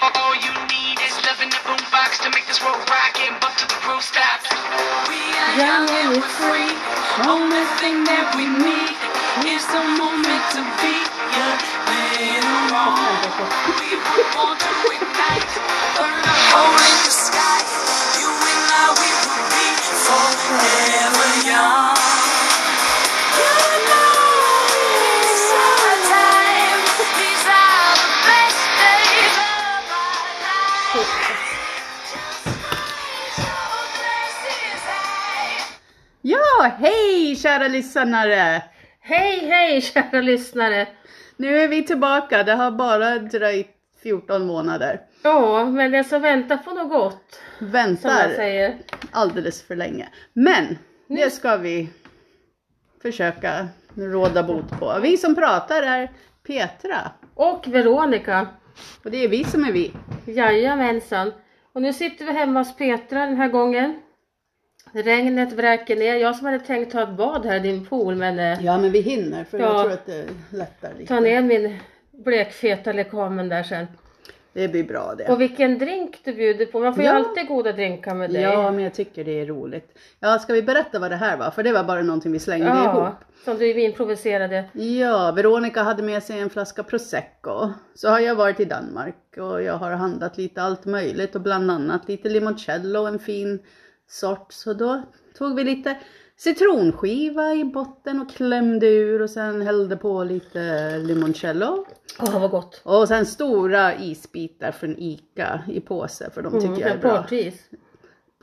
All you need is love in the boombox to make this world rock and bump to the groove stops. We are young and we're free. Only thing that we need is a moment to be a little wrong. We born to ignite, burn a hole in the sky. You and I, we will be forever young. Kära lyssnare! Hej hej kära lyssnare! Nu är vi tillbaka. Det har bara dröjt 14 månader. Ja, men den som väntar på något gott, Väntar alldeles för länge. Men det ska vi försöka råda bot på. Vi som pratar är Petra. Och Veronica. Och det är vi som är vi. Jajamensan. Och nu sitter vi hemma hos Petra den här gången. Regnet vräker ner. Jag som hade tänkt ta ett bad här i din pool men eh, Ja, men vi hinner för jag Ja. tror att det lättar lite. ta ner min blekfeta lekamen där sen. Det blir bra det. Och vilken drink du bjuder på. Man får ju Ja. alltid goda drinkar med dig. Ja, men jag tycker det är roligt. Ja, ska vi berätta vad det här var? För det var bara någonting vi slängde ihop. ja som du improviserade. Ja, Veronica hade med sig en flaska prosecco. Så har jag varit i Danmark och jag har handlat lite allt möjligt och bland annat lite limoncello, en fin sort. Så då tog vi lite citronskiva i botten och klämde ur och sen hällde på lite limoncello. Åh vad gott. Och sen stora isbitar från ICA i påse för de tycker Mm, jag är bra. partys.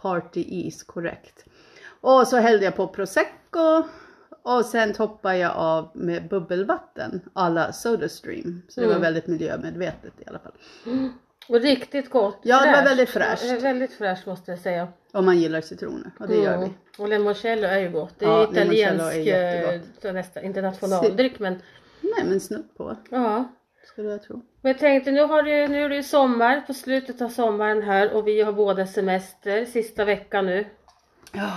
Party is, korrekt. Och så hällde jag på prosecco och sen toppade jag av med bubbelvatten alla Sodastream. Så det var Mm. väldigt miljömedvetet i alla fall. Och riktigt gott. Ja, det var väldigt fräscht. Ja, Väldigt fräscht måste jag säga. Om man gillar citroner och det gör Mm. vi. Och limoncello är ju gott. Det är Ja, är italiensk, eh, nästan, inte nationaldryck men Nej men snudd på ja. skulle jag tro. Men jag tänkte nu, har du, nu är det ju sommar, på slutet av sommaren här och vi har båda semester, sista veckan nu. Ja,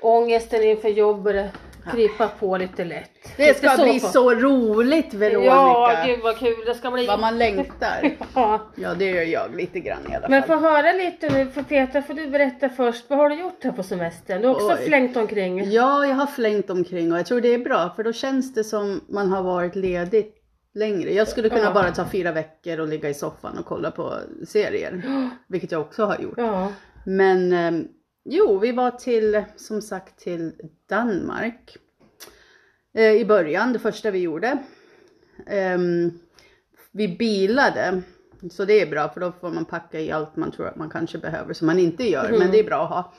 Ångesten inför jobb börjar krypa på lite lätt. det Lite ska bli på- så roligt Veronica. Ja, gud vad kul det ska bli. Vad man längtar. Ja. Ja det gör jag lite grann i alla Men fall. få höra lite nu, för Petra får du berätta först. Vad har du gjort här på semestern? Du har också Oj. flängt omkring. Ja, jag har flängt omkring och jag tror det är bra för då känns det som man har varit ledig längre. Jag skulle kunna Ja. bara ta fyra veckor och ligga i soffan och kolla på serier. Vilket jag också har gjort. Ja. Men eh, jo, vi var till, som sagt, till Danmark. Eh, I början, det första vi gjorde. Ehm, vi bilade. Så det är bra för då får man packa i allt man tror att man kanske behöver som man inte gör. Mm. Men det är bra att ha.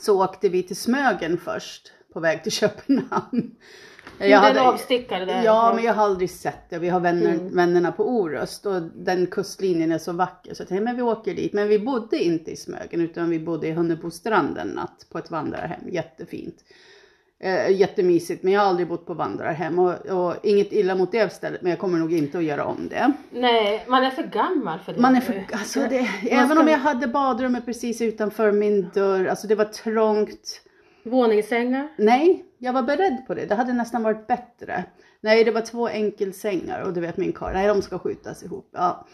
Så åkte vi till Smögen först på väg till Köpenhamn. Jag hade, avstickare där. Ja, men jag har aldrig sett det. Vi har vänner, Mm. vännerna på Orust och den kustlinjen är så vacker så jag tänkte, men vi åker dit. Men vi bodde inte i Smögen utan vi bodde i Hunnebostrand en natt på ett vandrarhem. Jättefint. Eh, jättemysigt, men jag har aldrig bott på vandrarhem och, och inget illa mot det stället, men jag kommer nog inte att göra om det. Nej, man är för gammal för det. Man är för, alltså det, även ska- om jag hade badrummet precis utanför min dörr, alltså det var trångt. Våningssängar. Nej, jag var beredd på det. Det hade nästan varit bättre. Nej, det var två enkelsängar och du vet min karl, nej de ska skjutas ihop. Ja.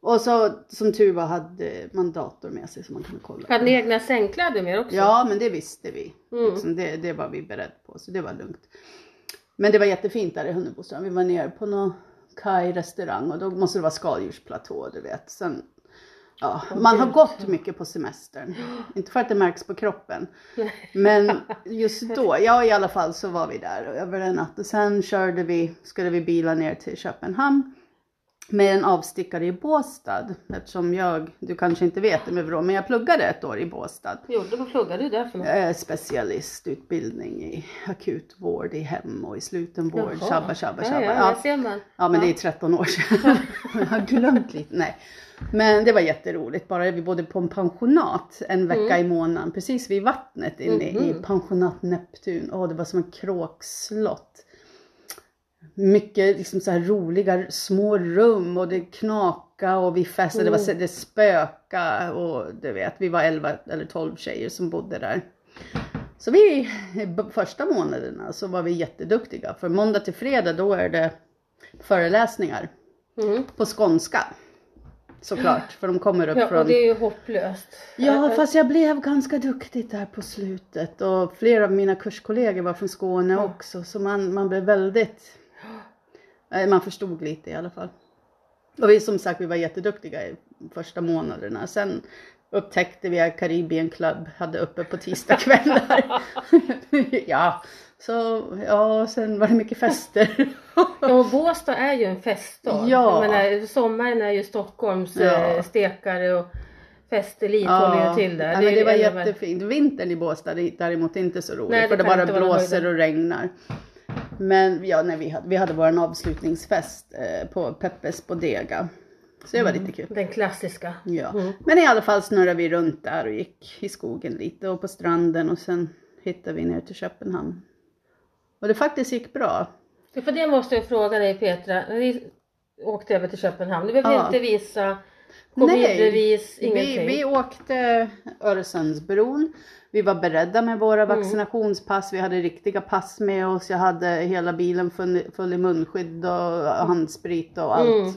Och så som tur var hade man dator med sig så man kunde kolla. Hade ni egna sängkläder med också? Ja, men det visste vi. Mm. Liksom, det, det var vi beredd på, så det var lugnt. Men det var jättefint där i Hunnebostrand. Vi var nere på någon kaj-restaurang och då måste det vara skaldjursplatå, du vet. Sen, ja, man har gått mycket på semestern. Inte för att det märks på kroppen. Men just då, ja i alla fall så var vi där över en natt och sen körde vi, skulle vi bila ner till Köpenhamn med en avstickare i Båstad. Eftersom jag, du kanske inte vet det med Vrå, men jag pluggade ett år i Båstad. Gjorde vad pluggade du där för något? Är specialistutbildning i akutvård i hem och i slutenvård. Jaha. Shabba, shabba, Ja, shabba. ja, Ja, ser man. Ja men Ja. det är 13 år sedan. jag har glömt lite. Nej. Men det var jätteroligt. Bara vi bodde på en pensionat en vecka Mm. i månaden. Precis vid vattnet inne i Mhm. pensionat Neptun. Åh det var som en kråkslott. Mycket liksom så här roliga små rum och det knaka och vi festade. Det, var, så- det spöka och du vet vi var 11 eller 12 tjejer som bodde där. Så vi, första månaderna så var vi jätteduktiga. För måndag till fredag då är det föreläsningar Mm. på skånska. Såklart. För de kommer upp Ja, från... det är ju hopplöst. Ja, fast jag blev ganska duktig där på slutet. Och flera av mina kurskollegor var från Skåne Ja. också. Så man, man blev väldigt... Man förstod lite i alla fall. Och vi som sagt, vi var jätteduktiga i första månaderna. Sen upptäckte vi att Caribbean Club hade uppe på tisdagskvällar. ja, så ja, sen var det mycket fester. Ja, och Båstad är ju en feststad. Ja. Jag menar, sommaren är ju Stockholms Ja. eh, stekare och festelit håller ju till där. Ja, det ju var jättefint. Vintern i Båstad är däremot inte så roligt Nej, det för det bara blåser och regnar. Men ja, nej, vi, hade, vi hade vår avslutningsfest eh, på Peppes Bodega. Så det var lite kul. Den klassiska. Ja. Mm. Men i alla fall snurrade vi runt där och gick i skogen lite och på stranden och sen hittade vi ner till Köpenhamn. Och det faktiskt gick bra. Så för det måste jag fråga dig Petra. När ni åkte över till Köpenhamn. Du behövde Ja. inte visa covidbevis, ingenting. Vi, vi åkte Öresundsbron. Vi var beredda med våra Mm. vaccinationspass. Vi hade riktiga pass med oss. Jag hade hela bilen full, full i munskydd och handsprit och allt. Mm.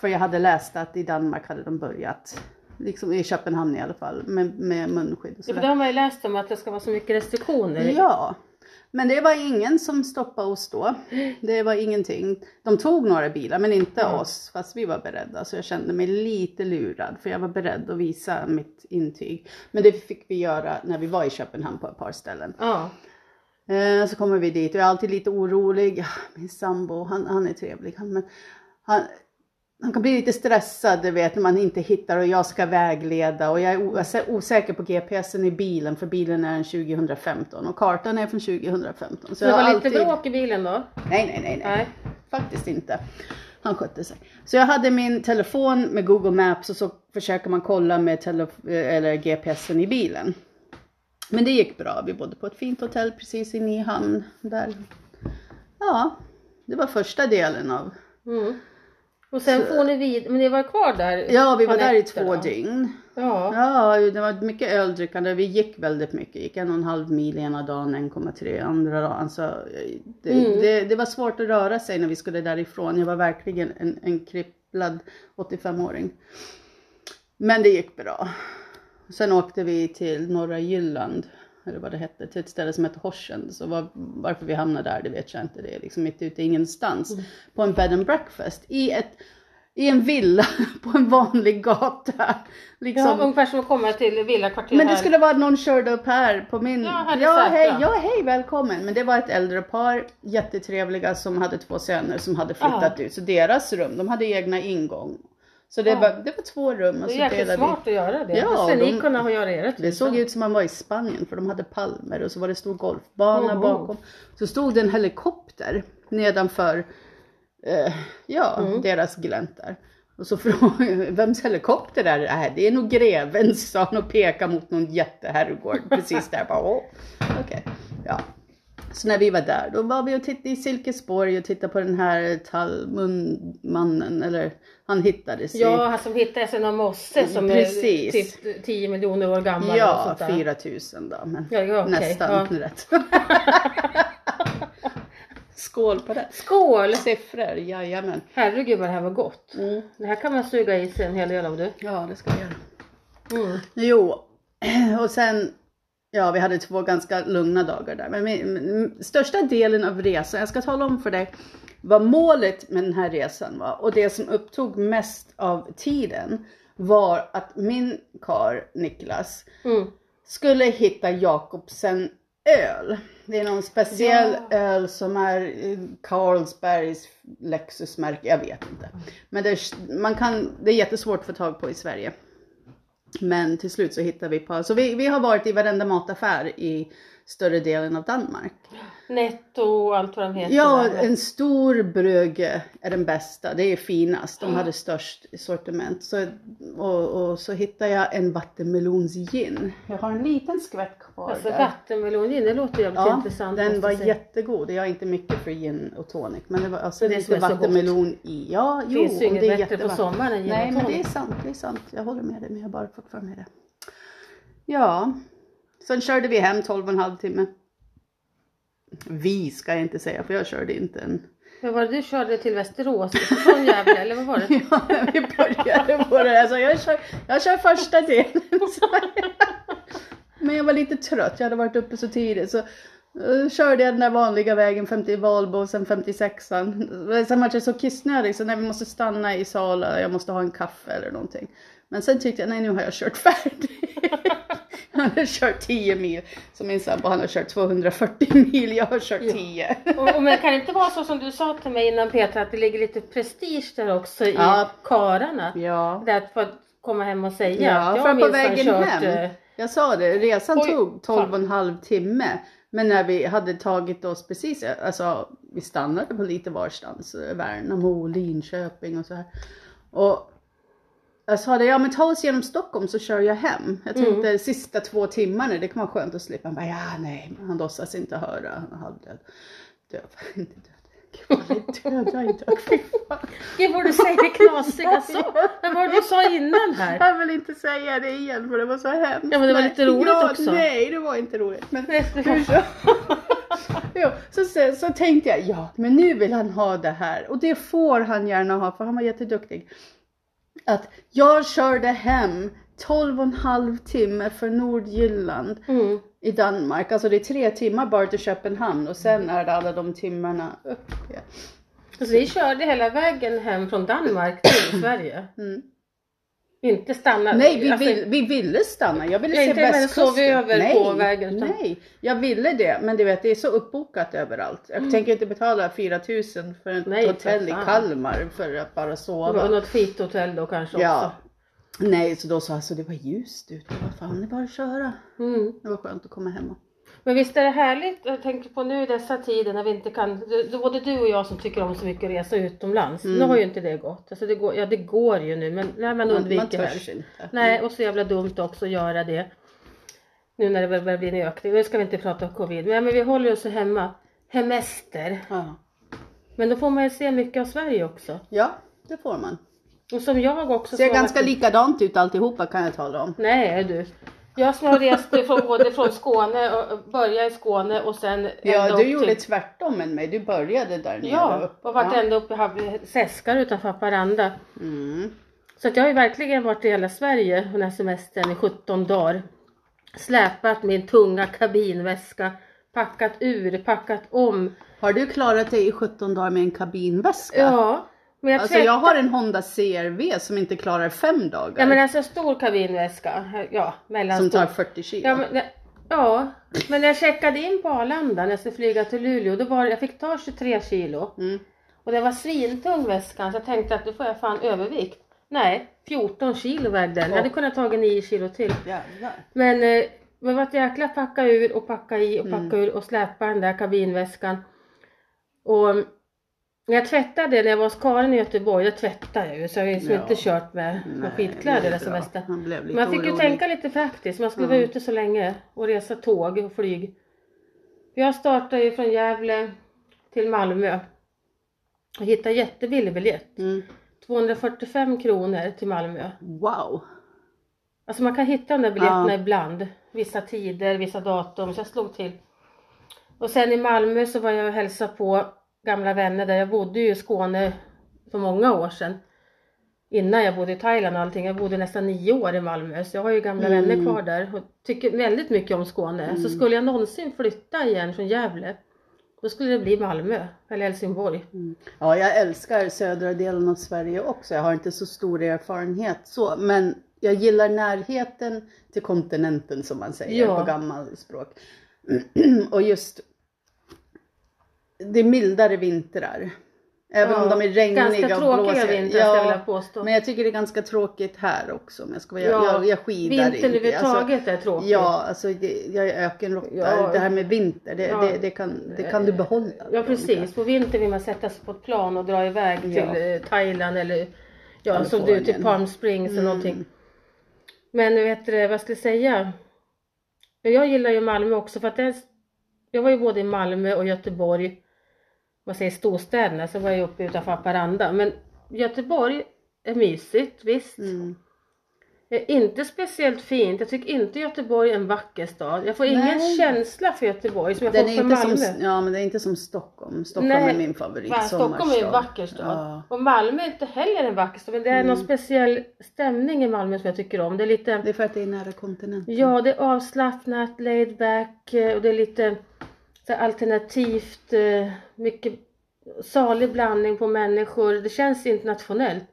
För jag hade läst att i Danmark hade de börjat, liksom i Köpenhamn i alla fall, med, med munskydd. Och Ja, för då har man ju läst om att det ska vara så mycket restriktioner. Ja, men det var ingen som stoppade oss då. Det var ingenting. De tog några bilar men inte Ja. oss fast vi var beredda. Så jag kände mig lite lurad för jag var beredd att visa mitt intyg. Men det fick vi göra när vi var i Köpenhamn på ett par ställen. Eh, så kommer vi dit och jag är alltid lite orolig. Min sambo, han, han är trevlig. Han, men han, han kan bli lite stressad, du vet, när man inte hittar och jag ska vägleda och jag är osäker på GPSen i bilen för bilen är en 2015 och kartan är från 2015. Så det var har lite alltid... bråk i bilen då? Nej, nej, nej, nej, Nej. faktiskt inte. Han skötte sig. Så jag hade min telefon med Google Maps och så försöker man kolla med telef- eller GPSen i bilen. Men det gick bra. Vi bodde på ett fint hotell precis i hamn där. Ja, det var första delen av. Mm. Och sen får ni vid, men ni var kvar där? Ja, vi var där i två dygn. Ja. Ja, det var mycket öldrickande. Vi gick väldigt mycket. Gick en och en halv mil ena dagen, 1,3 andra dagen. Så det, Mm. det, det var svårt att röra sig när vi skulle därifrån. Jag var verkligen en, en kripplad 85-åring. Men det gick bra. Sen åkte vi till norra Jylland, eller vad det hette, till ett ställe som heter Horsen. Så var, varför vi hamnade där, det vet jag inte. Det är liksom mitt ute i ingenstans. Mm. På en bed and breakfast i ett i en villa på en vanlig gata. Liksom. Ja, ungefär som att komma till villakvarter Men det här. skulle vara någon körde upp här på min... Ja, här ja, hej, ja, hej, välkommen. Men det var ett äldre par, jättetrevliga, som hade två söner som hade flyttat ut. Så deras rum, de hade egna ingång. Så det, Ja. var, det var två rum. Och Det är jäkligt smart att göra det. Ja, ni de- kunna göra ert Det såg ja. ut som man var i Spanien för de hade palmer och så var det stor golfbana Mhm. bakom. Så stod det en helikopter nedanför eh, ja, Mm. deras glänt där. Och så frågade vems helikopter är det här? Det är nog grevens sa han och pekade mot någon jätteherrgård precis där. Bara, Åh, okej. Ja. Så när vi var där, då var vi och tittade i Silkesborg och tittade på den här Talmundmannen, eller han hittades i Ja, han som hittades i någon mosse som Precis. är typ 10 miljoner år gammal. Ja, sånt där. 4000 då. Men Ja, ja, okej, nästan ja. rätt. Skål på det. Skål! Siffror, jajamän. Herregud vad det här var gott. Mm. Det här kan man suga i sig en hel del av du. Ja, det ska vi göra. Mm. Jo, och sen, ja vi hade två ganska lugna dagar där. Men min, min, största delen av resan, jag ska tala om för dig vad målet med den här resan var. Och det som upptog mest av tiden var att min kar Niklas Mm. skulle hitta Jakobsen öl. Det är någon speciell öl som är Carlsbergs Lexusmärke, jag vet inte. Men det är, man kan, det är jättesvårt att få tag på i Sverige. Men till slut så hittade vi på, så vi, vi har varit i varenda mataffär i större delen av Danmark. Netto och allt vad de heter. Ja, där. en stor Bröge är den bästa. Det är finast. De hade störst sortiment. Så, och, och så hittade jag en vattenmelonsgin. Jag har en liten skvätt kvar Alltså där. vattenmelongin, det låter jävligt Ja, intressant. den var säga. jättegod. Jag är inte mycket för gin och tonic. Men det var alltså Det det lite vattenmelon i. Ja, jo. finns ju inget det är bättre på sommaren än gin Nej, och men det är tonic. sant. Det är sant. Jag håller med dig. Men jag bara fortfarande med det. Ja, sen körde vi hem 12 och en halv timme. Vi ska jag inte säga för jag körde inte en Vad var det du körde till Västerås? Från Gävle eller vad var det? Ja, vi började på det. Alltså, jag, kör, jag kör första delen. Men jag var lite trött, jag hade varit uppe så tidigt. Så uh, körde jag den där vanliga vägen 50 Valbo och sen 56an. Sen var jag så kissnödig så när vi måste stanna i Sala, jag måste ha en kaffe eller någonting. Men sen tyckte jag, nej nu har jag kört färdigt. Han har kört 10 mil. Så min sambo han har kört 240 mil, jag har kört 10. Och, och, men kan det inte vara så som du sa till mig innan Petra att det ligger lite prestige där också i Ja. kararna? Ja. Det att få komma hem och säga Ja, att jag för på vägen kört, hem. eh, Jag sa det, resan Oj, tog 12 och en halv timme. Men när vi hade tagit oss precis, alltså vi stannade på lite varstans, eh, Värnamo, Linköping och så här. Och jag sa det, ja men ta oss genom Stockholm så kör jag hem. Jag Mm. tänkte sista två timmarna, det kan vara skönt att slippa. Han bara, ja nej, men han låtsas inte höra, han är halvdöd. Död, inte död. Gud, han är död, jag är död, fy fan. Gud vad du säger knasiga saker. Vad var det du sa innan här? Jag vill inte säga det igen för det var så hemskt. Ja, men det var lite roligt ja, också. Nej, det var inte roligt. Men hur så? jo, så, så, så tänkte jag, ja, men nu vill han ha det här. Och det får han gärna ha, för han var jätteduktig. Att jag körde hem 12 och en halv timme för Nordjylland Mm. i Danmark. Alltså det är tre timmar bara till Köpenhamn och sen är det alla de timmarna upp. Ja. Så vi körde hela vägen hem från Danmark till Sverige. Mm. Inte stanna. Nej, vi, alltså, vill, vi ville stanna. Jag ville Ja, se inte västkusten. sov över nej, på vägen, utan- Nej, jag ville det. Men du vet, det är så uppbokat överallt. Jag tänker inte betala 4000 för ett Nej, hotell i. Kalmar för att bara Det var sova. något skithotell då kanske Ja. också. Nej, så då sa jag så det var ljust ute. Vad fan, det är bara att köra. Mm. Det var skönt att komma hem. Men visst är det härligt, jag tänker på nu i dessa tider när vi inte kan, både du och jag som tycker om så mycket att resa utomlands. Nu har ju inte det gått. Alltså det går, ja det går ju nu men när man Man, man undviker törs inte. Nej och så jävla dumt också att göra det. Nu när det börjar bli en ökning, nu ska vi inte prata om covid. Men, men vi håller oss hemma. Hemester. Ja. Men då får man ju se mycket av Sverige också. ja, det får man. Och som jag också. Ser ganska varit- likadant ut alltihopa kan jag tala om. Nej du. Jag som har rest från, både från Skåne, och började i Skåne och sen Ja, du gjorde till- tvärtom än mig. Du började där nere. Ja, upp. och varit ja. ända uppe i Seskarö utanför Haparanda. Mm. Så att jag har ju verkligen varit i hela Sverige den här semestern i 17 dagar. Släpat min tunga kabinväska, packat ur, packat om. Har du klarat dig i 17 dagar med en kabinväska? Ja, men jag Alltså jag har en Honda CRV som inte klarar fem dagar. Ja men alltså stor kabinväska, ja mellan som tar 40 kilo. Ja men, ja, men när jag checkade in på Arlanda när jag skulle flyga till Luleå, då var jag fick ta 23 kilo. Mm. Och det var svintung väskan så jag tänkte att nu får jag fan övervikt. Nej, 14 kilo vägde den. Jag hade kunnat ta 9 kilo till. Jävlar. Men eh, det var ett jäkla packa ur och packa i och Mm. packa ur och släpa den där kabinväskan. Och mm, jag tvättade när jag var hos Karin i Göteborg, då tvättade jag ju så jag har ju liksom Ja. inte kört med, med skitkläder det lite Men jag fick ju orolig. tänka lite praktiskt, man skulle Ja. vara ute så länge och resa tåg och flyg. Jag startade ju från Gävle till Malmö. Jag hittade jättebillig biljett. Mm. 245 kronor till Malmö. Wow. Alltså man kan hitta de där biljetterna Ja. ibland. Vissa tider, vissa datum. Så jag slog till. Och sen i Malmö så var jag och hälsade på gamla vänner där. Jag bodde ju i Skåne för många år sedan. Innan jag bodde i Thailand och allting. Jag bodde nästan nio år i Malmö. Så jag har ju gamla Mm. vänner kvar där. Och tycker väldigt mycket om Skåne. Så skulle jag någonsin flytta igen från Gävle. Då skulle det bli Malmö eller Helsingborg. Ja, jag älskar södra delen av Sverige också. Jag har inte så stor erfarenhet så, men jag gillar närheten till kontinenten som man säger Ja. på gammalspråk. Och just det är mildare vintrar. Även Ja, om de är regniga Ganska och tråkiga blåsiga. vintrar skulle jag vilja påstå. Men jag tycker det är ganska tråkigt här också om jag ska vara, Ja, jag, jag, jag skidar Vintern inte. överhuvudtaget är tråkig. Ja, alltså det, jag är ökenråtta. Ja. Det här med vinter, det, Ja. det, det, kan, det kan du behålla. Ja precis, på vintern vill man sätta sig på ett plan och dra iväg till Ja. eh, Thailand eller ja, som du till Palm Springs eller Mm. någonting. Men vet du vad ska jag säga? Jag gillar ju Malmö också för att är, jag var ju både i Malmö och Göteborg, man säger storstäderna, så var jag uppe utanför Haparanda. Men Göteborg är mysigt, visst. Mm. är inte speciellt fint. Jag tycker inte Göteborg är en vacker stad. Jag får ingen Nej. känsla för Göteborg som jag Den får är för inte Malmö. som, ja men det är inte som Stockholm. Stockholm Nej. är min favorit Va, Stockholm är en vacker stad. Ja. Och Malmö är inte heller en vacker stad. Men det är någon speciell stämning i Malmö som jag tycker om. Det är lite Det är för att det är nära kontinenten. Ja, det är avslappnat, laid back eh, och det är lite så alternativt, eh, mycket salig blandning på människor. Det känns internationellt.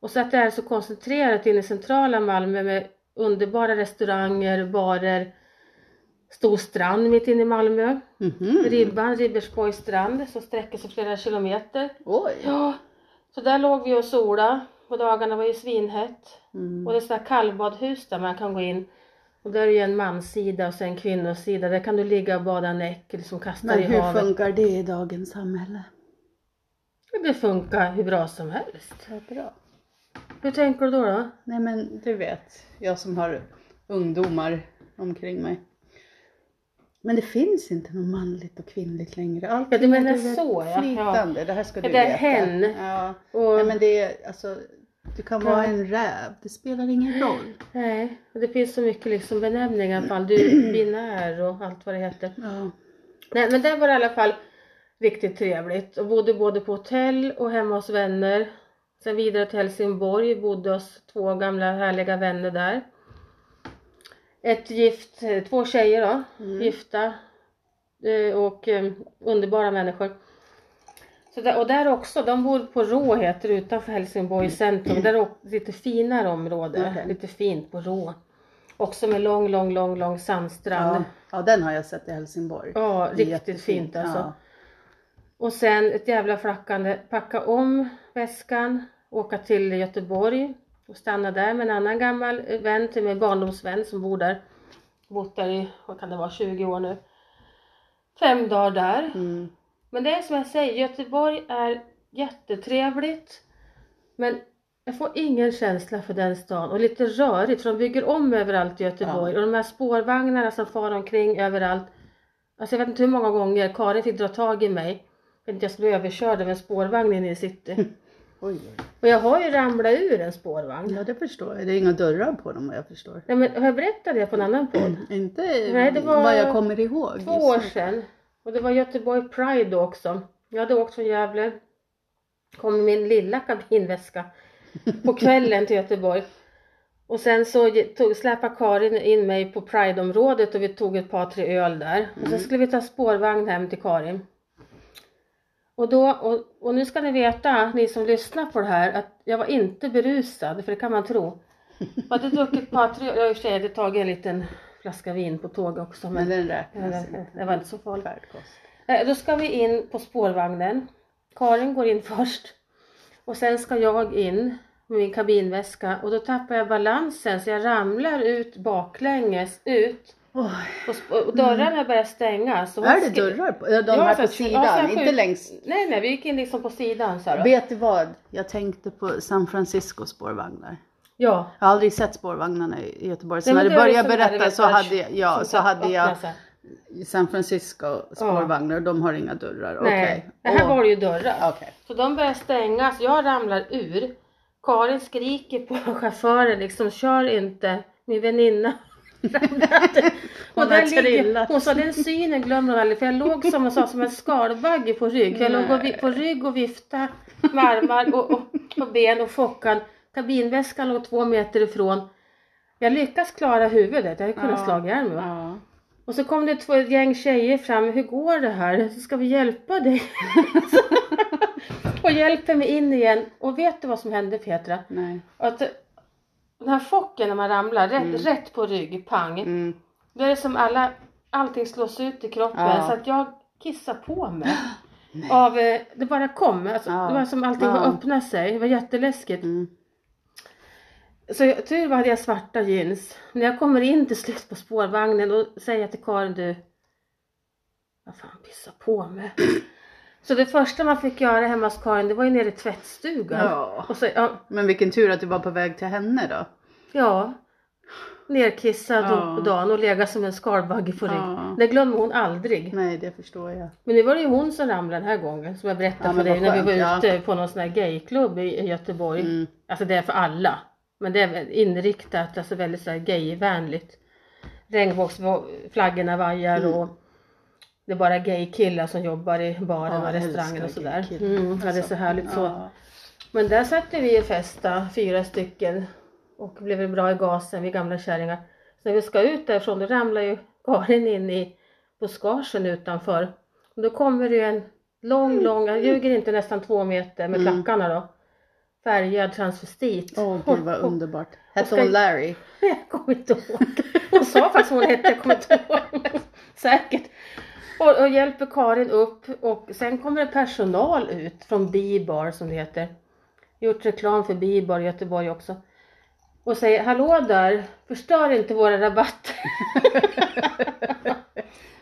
Och så att det är så koncentrerat inne i centrala Malmö med underbara restauranger, barer, stor strand mitt inne i Malmö. Mhm. Ribban, Ribersborgs strand, som sträcker sig flera kilometer. Oj. Ja, så där låg vi och sola. På dagarna var ju svinhett. Mm. Och det är sådana kallbadhus där man kan gå in. Och där är ju en manssida och sen en kvinnosida. Där kan du ligga och bada näck som kastar Men i hur havet. funkar det i dagens samhälle? Det funkar hur bra som helst. Ja, bra. Hur tänker du då? då? Nej men du vet, jag som har ungdomar omkring mig. Men det finns inte något manligt och kvinnligt längre. Allt Ja, du menar är så, ja. flytande. Det här ska Ja, du det är veta. hen. Ja. Och, Nej, men det är alltså, du kan vara Ja. en räv. Det spelar ingen roll. Nej, och det finns så mycket liksom benämningar alla fall. Du, binär och allt vad det heter. Ja. Nej, men det var i alla fall riktigt trevligt och bodde både på hotell och hemma hos vänner. Sen vidare till Helsingborg, bodde hos två gamla härliga vänner där. Ett gift, två tjejer då, gifta eh, och eh, underbara människor. Så där, och där också, de bor på Rå heter utanför Helsingborg centrum. Där är lite finare område, Okej. lite fint på Rå. Också med lång, lång, lång, lång sandstrand. Ja. ja, den har jag sett i Helsingborg. Ja, riktigt jättefint. fint alltså. Ja. Och sen ett jävla flackande, packa om väskan, åka till Göteborg och stanna där med en annan gammal vän till mig, barndomsvän som bor där. Bott där i, vad kan det vara, 20 år nu. Fem dagar där. Mm. Men det är som jag säger, Göteborg är jättetrevligt. Men jag får ingen känsla för den stan och lite rörigt för de bygger om överallt i Göteborg och de här spårvagnarna som far omkring överallt. Alltså jag vet inte hur många gånger Karin fick dra tag i mig. för att jag skulle överkörd av en spårvagn inne i city. Oj, oj. Och jag har ju ramlat ur en spårvagn. Ja, det förstår jag. Det är inga dörrar på dem vad jag förstår. Nej, men har jag berättat det på en annan podd? Inte Nej, det var vad jag kommer ihåg. Två år sedan. Och det var Göteborg Pride då också. Jag hade åkt från Gävle. Kom med min lilla kabinväska. På kvällen till Göteborg. Och sen så tog, släpade Karin in mig på Pride-området och vi tog ett par tre öl där. Och sen skulle vi ta spårvagn hem till Karin. Och, då, och, och nu ska ni veta, ni som lyssnar på det här, att jag var inte berusad, för det kan man tro. Jag hade druckit ett par tre, jag har i och för sig hade tagit en liten flaska vin på tåg också. Men den Ja, räknas det, inte. det var inte så farligt. Färdkost. Eh, Då ska vi in på spårvagnen. Karin går in först. Och sen ska jag in med min kabinväska och då tappar jag balansen så jag ramlar ut baklänges ut. Oj. Och, dörrarna börjar stängas. Är det dörrar på? De Ja, här på sidan, ja, inte längst. Nej, nej, vi gick in liksom på sidan så här. Vet du vad? Jag tänkte på San Francisco spårvagnar. Ja. Jag har aldrig sett spårvagnarna i Göteborg. Så Nej, när du började berätta så hade jag, ja, så hade jag. San Francisco spårvagnar. De har inga dörrar. Nej, det här Åh, var det ju dörrar. Okej. Så de börjar stängas, jag ramlar ur. Karin skriker på chauffören liksom, kör inte, min väninna. Hon och där ligger, hon sa den synen glömmer hon aldrig för jag låg som sa som en skalbagge på rygg. Jag låg och på rygg och viftade med armar och, och, och ben och fockan. Kabinväskan låg två meter ifrån. Jag lyckas klara huvudet, jag hade kunnat Ja. slå ihjäl mig. Ja. Och så kom det två ett gäng tjejer fram. Hur går det här? Ska vi hjälpa dig? och hjälper mig in igen. Och vet du vad som hände Petra? Nej. Att den här chocken när man ramlar rätt, rätt på rygg, pang. Mm. Då är det som alla, allting slås ut i kroppen. Ja. Så att jag kissar på mig. Av, eh, det bara kom. Alltså, Ja. Det var som allting Ja. öppnade sig. Det var jätteläskigt. Mm. Så jag, tur var hade jag svarta jeans. När jag kommer in till slut på spårvagnen och säger till Karin du. Vad fan pissa på mig. Så det första man fick göra hemma hos Karin det var ju nere i tvättstugan. Ja. Så, ja, Men vilken tur att du var på väg till henne då. ja. Nerkissad Ja. på dagen och lega som en skalbagge på rygg. Ja. Det glömmer hon aldrig. Nej, det förstår jag. Men nu var det ju hon som ramlade den här gången. Som jag berättade Ja, för dig när vi var ute på någon sån här gayklubb i, i Göteborg. Mm. Alltså det är för alla. Men det är inriktat, alltså väldigt så här gayvänligt. Regnbågsflaggorna vajar Mm. och det är bara gaykillar som jobbar i baren Ja, och restaurangen och sådär. Mm, ja, det är så härligt så. Ja. Men där satte vi och festa, fyra stycken. Och blev bra i gasen, vi gamla kärringar. Så när vi ska ut därifrån då ramlar ju Karin in i buskagen utanför. Och då kommer det ju en lång, lång, jag ljuger inte, nästan två meter med Mm. klackarna då. Färgad transvestit. Åh gud vad underbart. Hette ska- hon Larry? Jag kommer inte ihåg. Hon sa faktiskt vad hon hette, jag kommer inte ihåg. Säkert. Och, och hjälper Karin upp och sen kommer det personal ut från Bibar som det heter. Gjort reklam för Bibar i Göteborg också. Och säger hallå där, förstör inte våra rabatter.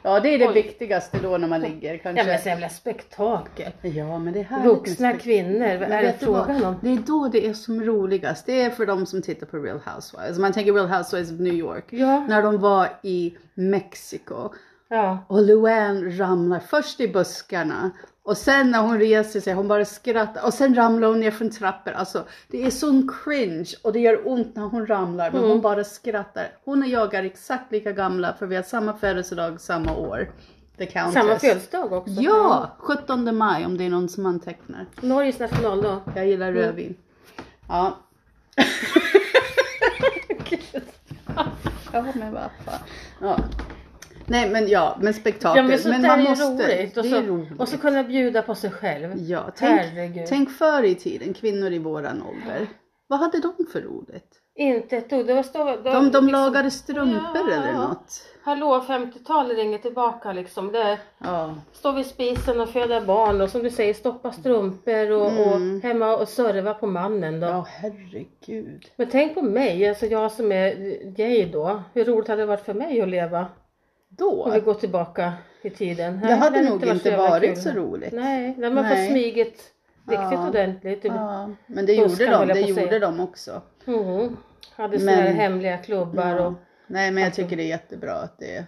Ja det är det Oj. viktigaste då när man ligger Ja kanske. men så jävla spektakel. Ja men det är härligt Vuxna kvinnor, vad är det frågan om? Det är då det är som roligast. Det är för de som tittar på Real Housewives. Man tänker Real Housewives of New York. Ja. När de var i Mexiko. Ja. Och Luann ramlar först i buskarna. Och sen när hon reser sig, hon bara skrattar. Och sen ramlar hon ner från trappor. Alltså det är sån cringe. Och det gör ont när hon ramlar. Men Mm. hon bara skrattar. Hon och jag är exakt lika gamla. För vi har samma födelsedag samma år. Samma födelsedag också. Ja! 17 maj om det är någon som antecknar. Norges nationaldag. Jag gillar rödvin. Ja. ja men vad fan. Ja. Nej men ja, men spektakel. Ja men sånt men man är måste, roligt. Och så, är roligt. och så kunna bjuda på sig själv. ja, tänk, Herregud. tänk förr i tiden, kvinnor i våran ålder. Vad hade de för roligt? Inte ett dugg. Det var stå, det, De, de liksom, lagade strumpor Ja. eller något. Hallå 50-talet ringer tillbaka liksom. Det Ja. står vid spisen och föda barn och som du säger stoppa strumpor och, Mm. och hemma och serva på mannen då. ja, herregud. Men tänk på mig, alltså jag som är gay då. Hur roligt hade det varit för mig att leva Då? om vi går tillbaka i tiden. Det hade hade nog inte varit kul. så roligt. Nej, när man Nej. får smygit riktigt Ja. ordentligt. Ja, men det gjorde de, det gjorde de också. Mm. Hade såna Men- hemliga klubbar Ja. och Nej men jag tycker det är jättebra att det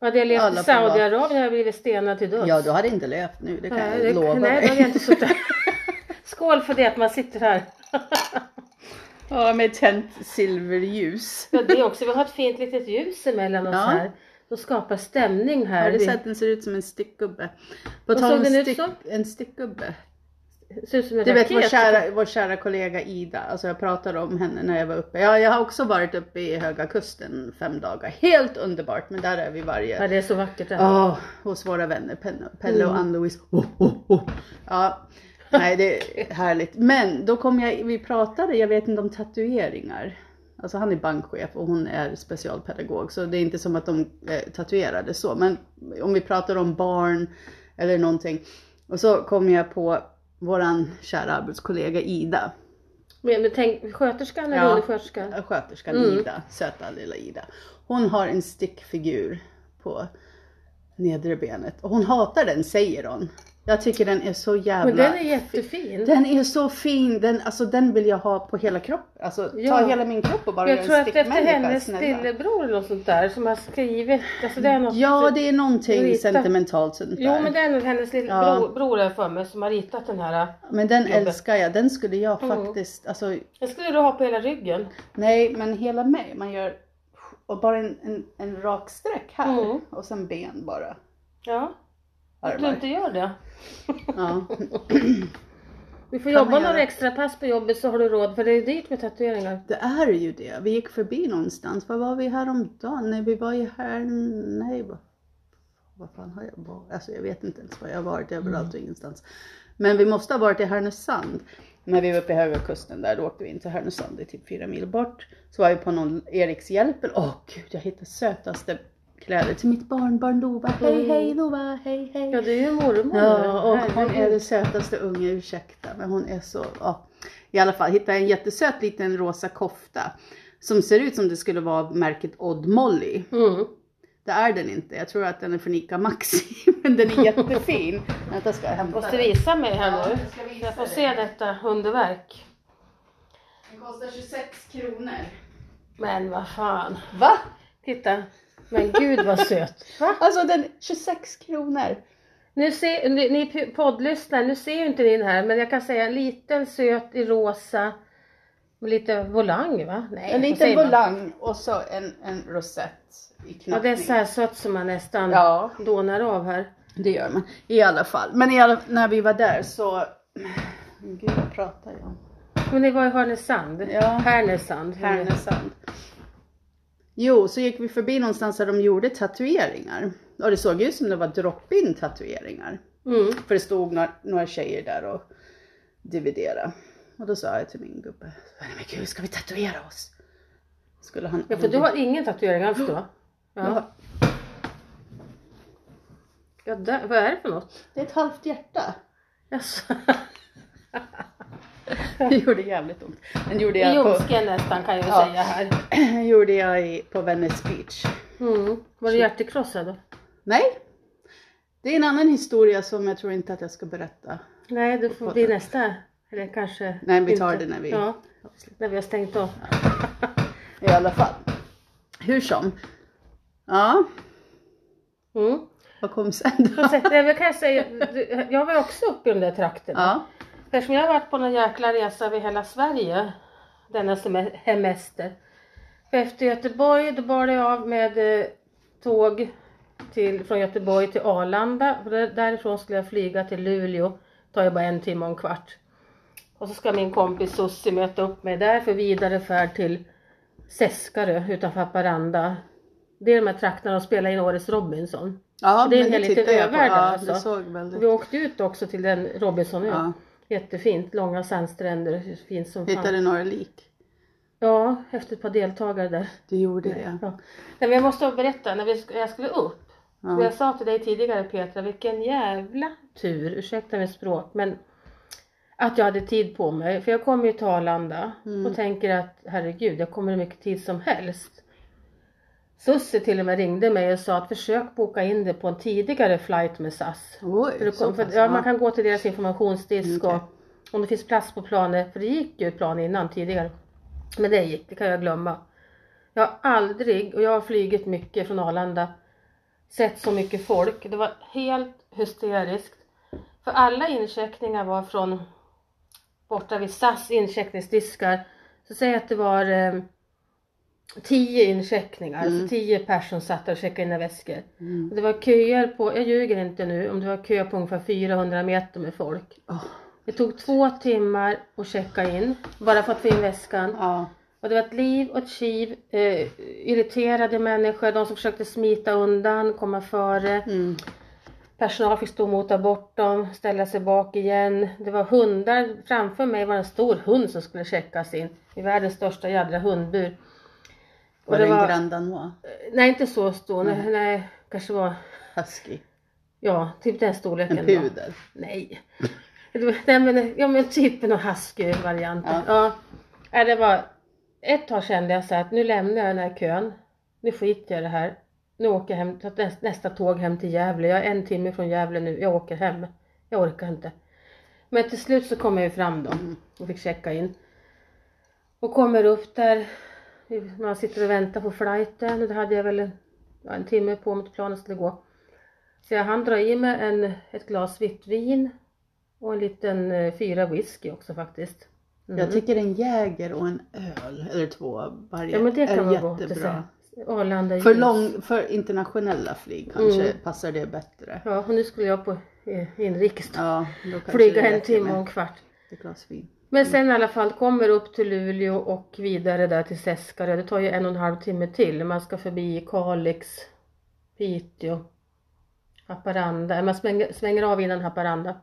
hade jag levt i Alla Saudiarabien hade jag blivit stenad till döds. Ja, du hade inte levt nu, det kan Nej, jag det- lova nej, dig. då hade jag inte suttit här. Skål för det att man sitter här. Ja, med tänt silverljus. Ja, det också. Vi har ett fint litet ljus emellan oss Ja. här. Då skapar stämning här. Har du sett den ser ut som en stickgubbe? På Vad tal såg om den ut stick, som? en stickgubbe. Ser ut som en Du vet vår kära, vår kära kollega Ida, alltså jag pratade om henne när jag var uppe. Ja, jag har också varit uppe i Höga Kusten fem dagar. Helt underbart, men där är vi varje Ja, det är så vackert där. Ja, hos våra vänner Pelle, Pelle och Mm. Ann-Louise. Oh, oh, oh. Ja, nej det är härligt. Men då kom jag, vi pratade, jag vet inte om tatueringar. Alltså han är bankchef och hon är specialpedagog så det är inte som att de eh, tatuerade så. Men om vi pratar om barn eller någonting. Och så kom jag på våran kära arbetskollega Ida. Men, men tänk, sköterskan eller Ja. undersköterskan? Sköterskan Mm. Ida, söta lilla Ida. Hon har en stickfigur på nedre benet och hon hatar den säger hon. Jag tycker den är så jävla Men den är jättefin. Den är så fin, den, alltså den vill jag ha på hela kroppen. Alltså Ja. ta hela min kropp och bara jag göra tror en att efter stickmänniska, hennes lillebror eller något sånt där som har skrivit. Alltså det är något, Ja det är någonting Rita. sentimentalt sånt där. Jo men det är nog hennes lillebror Ja. för mig som har ritat den här. Men den Jobbet. älskar jag, den skulle jag Mm. faktiskt, alltså Den skulle du ha på hela ryggen. nej men hela mig, man gör och bara en, en, en rak streck här Mm. och sen ben bara. Ja. Att du inte gör det. Ja. Vi får Kan jobba några extra pass på jobbet så har du råd för det är dyrt med tatueringar. Det är ju det. Vi gick förbi någonstans. Var var vi häromdagen? Nej, vi var ju här... Nej, vad, vad fan har jag varit? Alltså jag vet inte ens var jag har varit. Överallt och ingenstans. Men vi måste ha varit i Härnösand. När vi var uppe i Höga Kusten där, då åkte vi in till Härnösand. Det är typ fyra mil bort. Så var vi på någon Eriks hjälpel. Åh gud, jag hittade sötaste kläder till mitt barnbarn Lova. Hej, hej Lova, hej, hej. Ja du är ju mormor. Ja, och hon är det sötaste unge, ursäkta. Men hon är så, ja. I alla fall, hittade en jättesöt liten rosa kofta. Som ser ut som det skulle vara märket Odd Molly. Mm. Det är den inte. Jag tror att den är från Ica Maxi. Men den är jättefin. Vänta, ska jag hämta Måste den? visa mig här Ja, nu. jag ska visa Jag får dig. se detta underverk. Den kostar 26 kronor. Men vad fan. Va? Titta. Men gud vad söt. Va? Alltså den 26 kronor. Nu ser, ni, ni poddlyssnare, nu ser ju inte ni den här men jag kan säga en liten söt i rosa Med lite volang va? Nej, En liten volang och så en, en rosett i Ja knappning. det är så här sött som man nästan Ja. dånar av här. Det gör man. I alla fall. Men i alla, när vi var där så... Gud vad pratar jag om? Men det var i Härnösand. Ja. Härnösand. Härnösand. Jo, så gick vi förbi någonstans där de gjorde tatueringar. Och det såg ut som det var drop-in tatueringar. Mm. För det stod några, några tjejer där och dividerade. Och då sa jag till min gubbe, men gud ska vi tatuera oss? Skulle han Ja för du har ingen tatuering alls då? Ja. Ja, där, vad är det för något? Det är ett halvt hjärta. Jaså? Det gjorde jävligt ont. Den gjorde jag, ljumsken nästan kan jag Ja. säga här. gjorde jag i, på Venice Beach. Mm. Var du hjärtekrossad då? Nej, det är en annan historia som jag tror inte att jag ska berätta. Nej det får bli nästa. Eller kanske Nej, vi tar inte. det när vi- Ja, när vi har stängt av. I alla fall. Hur som. Ja, Mm. vad kom sen då? Det kan jag säga, jag var också uppe i de där trakterna. Ja, Eftersom jag har varit på någon jäkla resa över hela Sverige denna sem- hemester. För efter Göteborg då bar det av med eh, tåg till, från Göteborg till Arlanda. Därifrån skulle jag flyga till Luleå. tar ju bara en timme och en kvart. Och så ska min kompis Sussi möta upp mig där för vidare färd till Seskarö utanför Haparanda. Det är de här trakterna de spelar in årets Robinson. ja Det är en hel liten jag övärld Ja, alltså. det. Vi åkte ut också till den Robinson ja. Jättefint, långa sandstränder, fint som fan. Hittade några lik. Ja, efter ett par deltagare där. Du gjorde det. Ja. Nej, men jag måste berätta, när vi, jag skulle upp. Ja. Jag sa till dig tidigare Petra, vilken jävla tur, ursäkta mitt språk, men att jag hade tid på mig. För jag kommer ju till Arlanda Mm. och tänker att herregud, jag kommer hur mycket tid som helst. Sussi till och med ringde mig och sa att försök boka in det på en tidigare flight med SAS. Oj, För, kom, för, ja, man kan gå till deras informationsdisk Mm, okej. och om det finns plats på planet, för det gick ju plan innan tidigare. Men det gick, det kan jag glömma. Jag har aldrig, och jag har flugit mycket från Arlanda, sett så mycket folk. Det var helt hysteriskt. För alla incheckningar var från borta vid SAS incheckningsdiskar. Så säg att det var eh, tio incheckningar, Mm. alltså tio personer satt och checkade in väskor. Och Det var köer på, jag ljuger inte nu, om det var kö på ungefär 400 meter med folk. Åh, Det tog två timmar att checka in, bara för att få in väskan. ja. Och det var ett liv och ett kiv, eh, irriterade människor, de som försökte smita undan, komma före. Mm. Personal fick stå och mota bort dem, ställa sig bak igen. Det var hundar, framför mig var en stor hund som skulle checkas in. I världens största jädra hundbur. Var det det en var, Grand Danois? nej inte så stor, nej, nej kanske var, Husky? ja typ den storleken. En då. pudel? Nej. Nej men, ja men typ en husky-variant. Ja. Ja. det var, ett tag kände jag så att nu lämnar jag den här kön. Nu skiter jag i det här. Nu åker jag hem, tar nästa, nästa tåg hem till Gävle. Jag är en timme från Gävle nu. Jag åker hem. Jag orkar inte. Men till slut så kom jag ju fram då och fick checka in. Och kommer upp där. Man sitter och väntar på flighten och det hade jag väl en, ja, en timme på mig till planen skulle gå. Så jag hann dra i mig en, ett glas vitt vin och en liten eh, fyra whisky också faktiskt. Mm. Jag tycker en Jäger och en öl, eller två varje, ja men det kan är vara gott. jättebra. säger- Arlanda För, lång, för internationella flyg kanske Mm. passar det bättre. Ja och nu skulle jag på eh, inrikes Ja, flyga en timme och en kvart. ett glas vin. Men sen i alla fall kommer upp till Luleå och vidare där till Seskarö. Det tar ju en och en halv timme till. Man ska förbi Kalix, Piteå, Haparanda. Man svänger, svänger av innan Haparanda.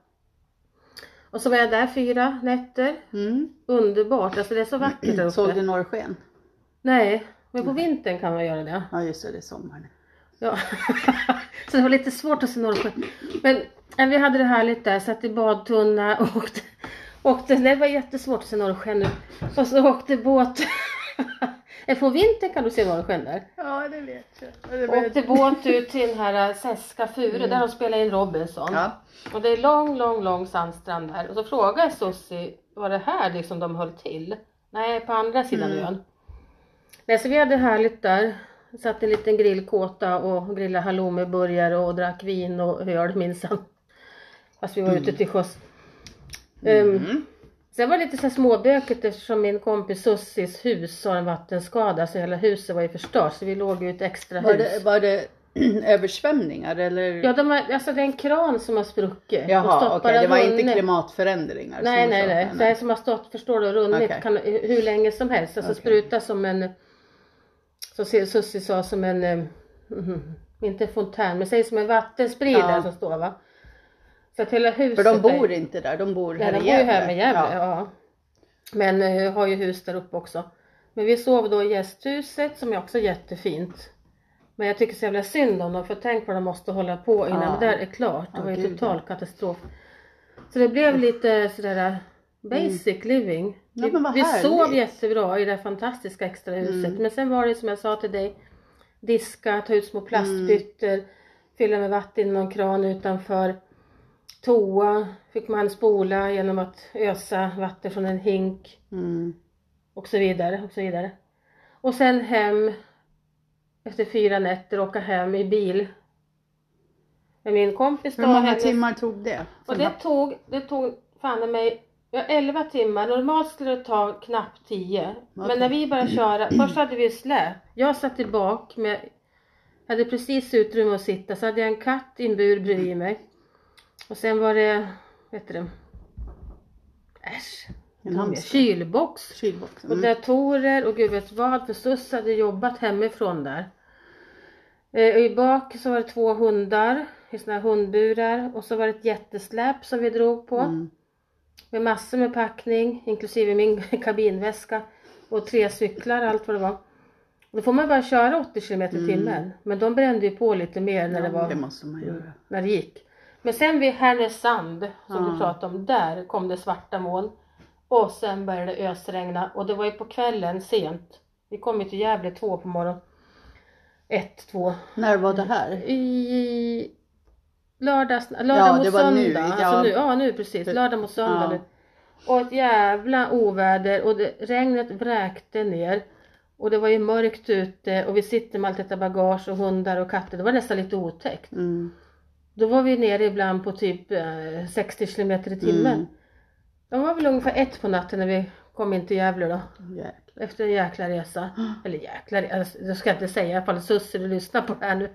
Och så var jag där fyra nätter. Mm. Underbart, alltså det är så vackert där uppe. Såg du norrsken? Nej, men på vintern kan man göra det. Ja just det, det är sommar nu. Ja. så det var lite svårt att se Norrsjön. Men ja, vi hade det härligt där, satt i badtunna och åkte. Åkte nej, det var jättesvårt att se Norrsjön nu. Och så åkte båt. Eh, på vintern kan du se Norrsjön där. Ja det vet jag. Det Åkte båt ut till den här Seska Fure där de spelar in Robinson. Ja. Och det är lång, lång, lång sandstrand där. Och så frågade jag Sussi, var det här liksom de höll till? Nej, på andra sidan Mm. ön. Nej, så vi hade härligt där. Satt i en liten grillkåta och grillade halloumiburgare och drack vin och öl minsann. Fast vi var ute till sjöss. Ehm, Mm. Sen var det lite så här småbökigt eftersom min kompis Sussis hus har en vattenskada så hela huset var ju förstört så vi låg ju i ett extra Var hus. det, var det översvämningar eller? Ja, de har, alltså det är en kran som har spruckit. och Jaha, okej, det var inte klimatförändringar? Nej, nej, sa- nej. Det är som har stått, förstår du, runnit Okej. kan, hur länge som helst. Alltså Okej. spruta som en, som Se- Sussi sa, som en, eh, mhm, inte fontän, men säg som en vattenspridare Ja. som står va. Så att hela huset För de är- bor inte där, de bor Nej, här de i bor ju Gävle. här med Gävle, Ja. ja. Men eh, har ju hus där uppe också. Men vi sov då i gästhuset som är också jättefint. Men jag tycker så jävla synd om dem för tänk vad de måste hålla på innan Ja. det där är klart. Det Ja, var ju total ja. katastrof. Så det blev lite sådär eh, basic living. Mm. Ja, vi vad vi sov jättebra i det fantastiska extra huset. Mm. Men sen var det som jag sa till dig. Diska, ta ut små plastbyttor. Fylla med vatten i någon kran utanför. Toa fick man spola genom att ösa vatten från en hink Mm. och så vidare och så vidare. Och sen hem efter fyra nätter åka hem i bil. Med min kompis. Hur många hennes- timmar tog det? Och det tog, det tog fan mig ja, 11 timmar. Normalt skulle det ta knappt 10. Men Okej. när vi började köra, först hade vi släp. Jag satt i bak med, hade precis utrymme att sitta. Så hade jag en katt i en bur bredvid mig. Och sen var det, vet du det? Äsch. En hamster. Kylbox. Kylbox. Och Mm. datorer och gud vet vad. För Sus hade jobbat hemifrån där. Eh, I bak så var det två hundar i såna här hundburar. Och så var det ett jättesläp som vi drog på. Mm. Med massor med packning, inklusive min kabinväska. Och tre cyklar, allt vad det var. Då får man bara köra 80 km i timmen. Men de brände ju på lite mer när det Mm. Ja, var det måste man göra. när det gick. Men sen vid Härnösand som Ja. du pratade om, där kom det svarta moln. Och sen började det ösregna och det var ju på kvällen sent. Vi kom ju till Gävle två på morgonen. Ett, två. När var det här? I lördags, lördag Ja, mot det var nu, söndag. ja. Alltså nu, ja nu precis, lördag mot söndag ja. nu. Och ett jävla oväder och det, regnet vräkte ner. Och det var ju mörkt ute och vi sitter med allt detta bagage och hundar och katter. Det var nästan lite otäckt. Mm. Då var vi nere ibland på typ eh, 60 kilometer i timmen. Mm. De var väl ungefär ett på natten när vi kom in till Gävle då. Jäklar. Efter en jäkla resa. Eller jäkla resa, det ska jag inte säga i alla fall Sussie lyssnar på det här nu.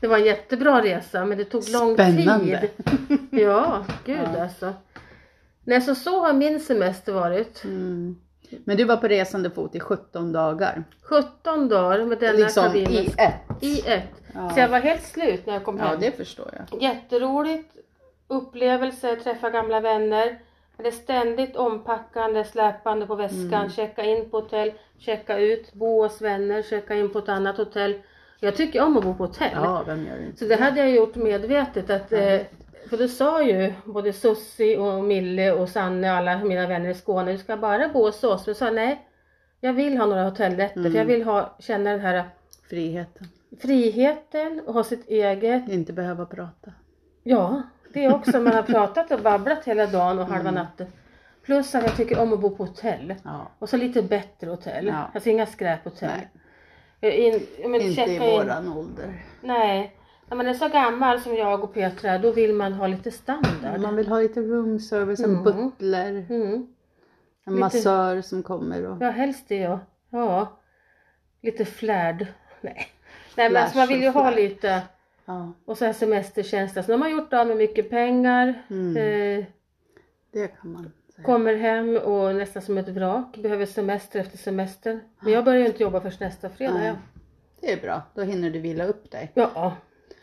Det var en jättebra resa men det tog lång Spännande. tid. Ja, gud Ja. alltså. Nej så så har min semester varit. Mm. Men du var på resande fot i 17 dagar. 17 dagar med denna liksom i kabinens- ett. I ett. Ja. Så jag var helt slut när jag kom Ja, hem. det förstår jag. Jätteroligt upplevelse, träffa gamla vänner. Det är ständigt ompackande, släpande på väskan, Mm. checka in på hotell, checka ut, bo hos vänner, checka in på ett annat hotell. Jag tycker om att bo på hotell. Ja, vem gör inte? Så det hade jag gjort medvetet att, eh, för då sa ju både Sussi och Mille och Sanne och alla mina vänner i Skåne, du ska bara bo hos oss. Men jag sa nej, jag vill ha några hotellrätter för jag Mm. vill ha, känna den här Friheten. Friheten och ha sitt eget Inte behöva prata. Ja, det är också. Man har pratat och babblat hela dagen och halva Mm. natten. Plus att jag tycker om att bo på hotell. Ja. Och så lite bättre hotell. Ja. Alltså inga skräphotell. In, Inte i in. våran ålder. Nej. När man är så gammal som jag och Petra då vill man ha lite standard. Man vill ha lite room service, en Mm. butler, Mm. en Lite- massör som kommer och... Ja, helst det ja. Ja. Lite flärd. Nej. Nej men alltså man vill ju ha lite. Ja, Och så här semesterkänsla. Så nu har man gjort av med mycket pengar. Mm. Eh, det kan man säga. Kommer hem och nästan som ett vrak, behöver semester efter semester. Men jag börjar ju inte jobba först nästa fredag. Ja, Det är bra, då hinner du vila upp dig. ja.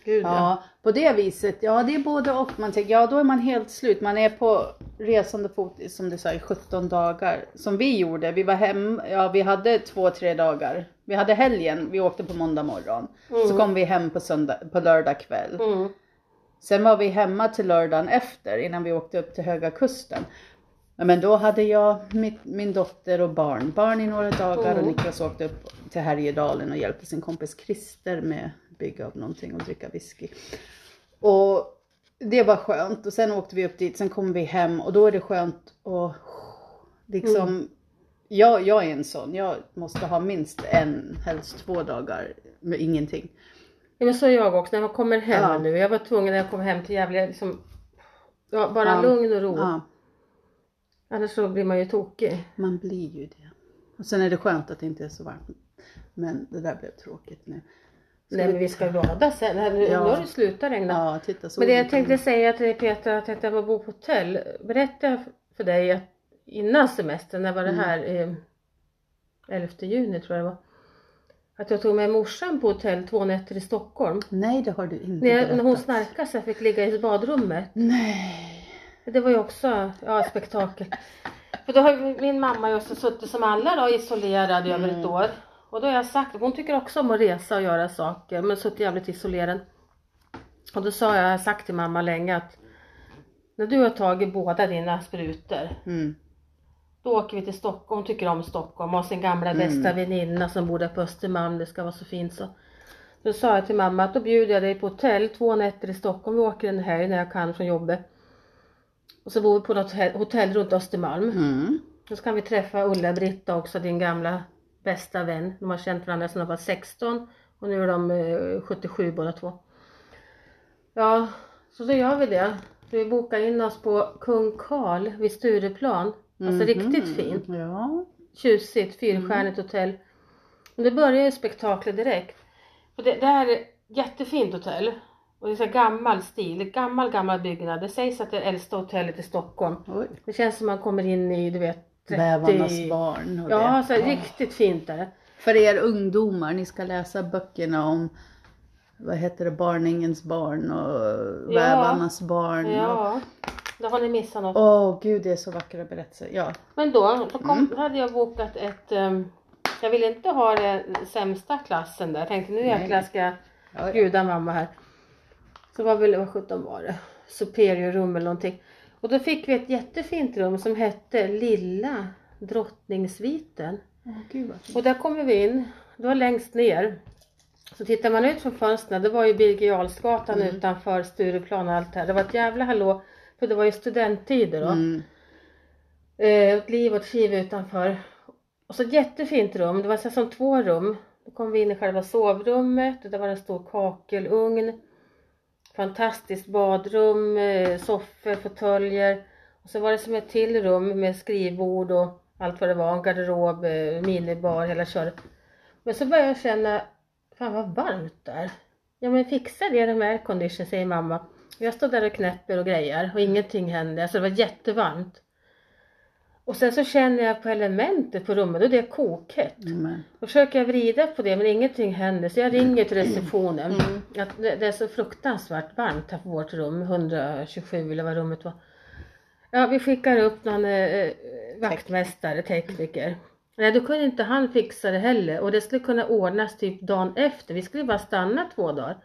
Gud ja. Ja, på det viset, ja det är både och. Man tänker, ja då är man helt slut. Man är på resande fot som du sa i 17 dagar. Som vi gjorde, vi var hem, ja vi hade två, tre dagar. Vi hade helgen, vi åkte på måndag morgon. Så kom vi hem på, söndag, på lördag kväll. Mm. Sen var vi hemma till lördagen efter innan vi åkte upp till Höga Kusten. Men då hade jag mitt, min dotter och barn, barn i några dagar och Mm. Niklas åkte upp till Härjedalen och hjälpte sin kompis Christer med bygga av någonting och dricka whisky. Och det var skönt och sen åkte vi upp dit, sen kom vi hem och då är det skönt att liksom Mm. Jag, jag är en sån, jag måste ha minst en, helst två dagar med ingenting. Ja, men så är jag också, när man kommer hem Ja. nu. Jag var tvungen när jag kom hem till Gävle, liksom, ja, bara Ja. lugn och ro. Ja. Annars så blir man ju tokig. Man blir ju det. Och sen är det skönt att det inte är så varmt. Men det där blev tråkigt nu. Nej vi- men vi ska bada sen. Nu, Ja. har det slutat regna. Ja, titta men det jag tänkte säga till dig Petra, att jag var bo på hotell. Berättade jag för dig att innan semestern, när var det Mm. här? Eh, 11 juni tror jag det var. Att jag tog med morsan på hotell två nätter i Stockholm. Nej, det har du inte När, jag, när hon snarkade så jag fick ligga i badrummet. Nej. Det var ju också ja, spektakel. För då har min mamma ju också suttit som alla då isolerad i över ett Mm. år. Och då har jag sagt, hon tycker också om att resa och göra saker men suttit jävligt isolerad. Och då sa jag, jag har sagt till mamma länge att när du har tagit båda dina sprutor Mm. då åker vi till Stockholm, hon tycker om Stockholm, har sin gamla Mm. bästa väninna som bor där på Östermalm, det ska vara så fint så. Då sa jag till mamma att då bjuder jag dig på hotell två nätter i Stockholm, vi åker en helg när jag kan från jobbet. Och så bor vi på något hotell runt Östermalm. Mm. Och så kan vi träffa Ulla-Britta också, din gamla bästa vän. De har känt varandra sedan de var 16 och nu är de eh, 77 båda två. Ja, så då gör vi det. Vi bokar in oss på Kung Karl vid Stureplan. Alltså riktigt Mhm. fint. Ja. Tjusigt, fyrstjärnigt hotell. Och det börjar ju spektaklet direkt. Och det, det här är ett jättefint hotell. Och det är så gammal stil, gammal gammal byggnad. Det sägs att det är äldsta hotellet i Stockholm. Oj. Det känns som man kommer in i, du vet, 30... Bävarnas barn och Ja, det. så här, riktigt fint är det. För er ungdomar, ni ska läsa böckerna om vad heter det, Barningens barn och Ja. Vävarnas barn. och- Ja, då har ni missat något. Åh gud, det är så vackra berättelser. Ja. Men då, då kom, Mm. hade jag bokat ett... ehm, jag ville inte ha den sämsta klassen där. Jag tänkte nu jäklar ska jag Ja, ja. bjuda mamma här. Så var väl, vad sjutton var det? Superior rum eller någonting. Och då fick vi ett jättefint rum som hette Lilla Drottningsviten. Gud fint. Och där kommer vi in, det var längst ner. Så tittar man ut från fönstren, det var ju Birger Jarlsgatan Mm. utanför Stureplan och allt det här. Det var ett jävla hallå, för det var ju studenttider då. Mm. Eh, ett liv och ett kiv utanför. Och så ett jättefint rum, det var så som två rum. Då kom vi in i själva sovrummet och där var en stor kakelugn. Fantastiskt badrum, eh, soffor, fåtöljer. Och så var det som ett till rum med skrivbord och allt vad det var, en garderob, eh, minibar, hela köret. Men så började jag känna, fan vad varmt där. Ja men fixa det med aircondition säger mamma. Jag står där och knäpper och grejer och ingenting hände, alltså det var jättevarmt. Och sen så känner jag på elementet på rummet och det är kokhett. Men. Då försöker jag vrida på det men ingenting händer så jag ringer till receptionen. Mm. Att det, det är så fruktansvärt varmt här på vårt rum, 127 eller vad rummet var. Ja vi skickar upp någon eh, vaktmästare, tekniker. Nej då kunde inte han fixa det heller och det skulle kunna ordnas typ dagen efter. Vi skulle bara stanna två dagar.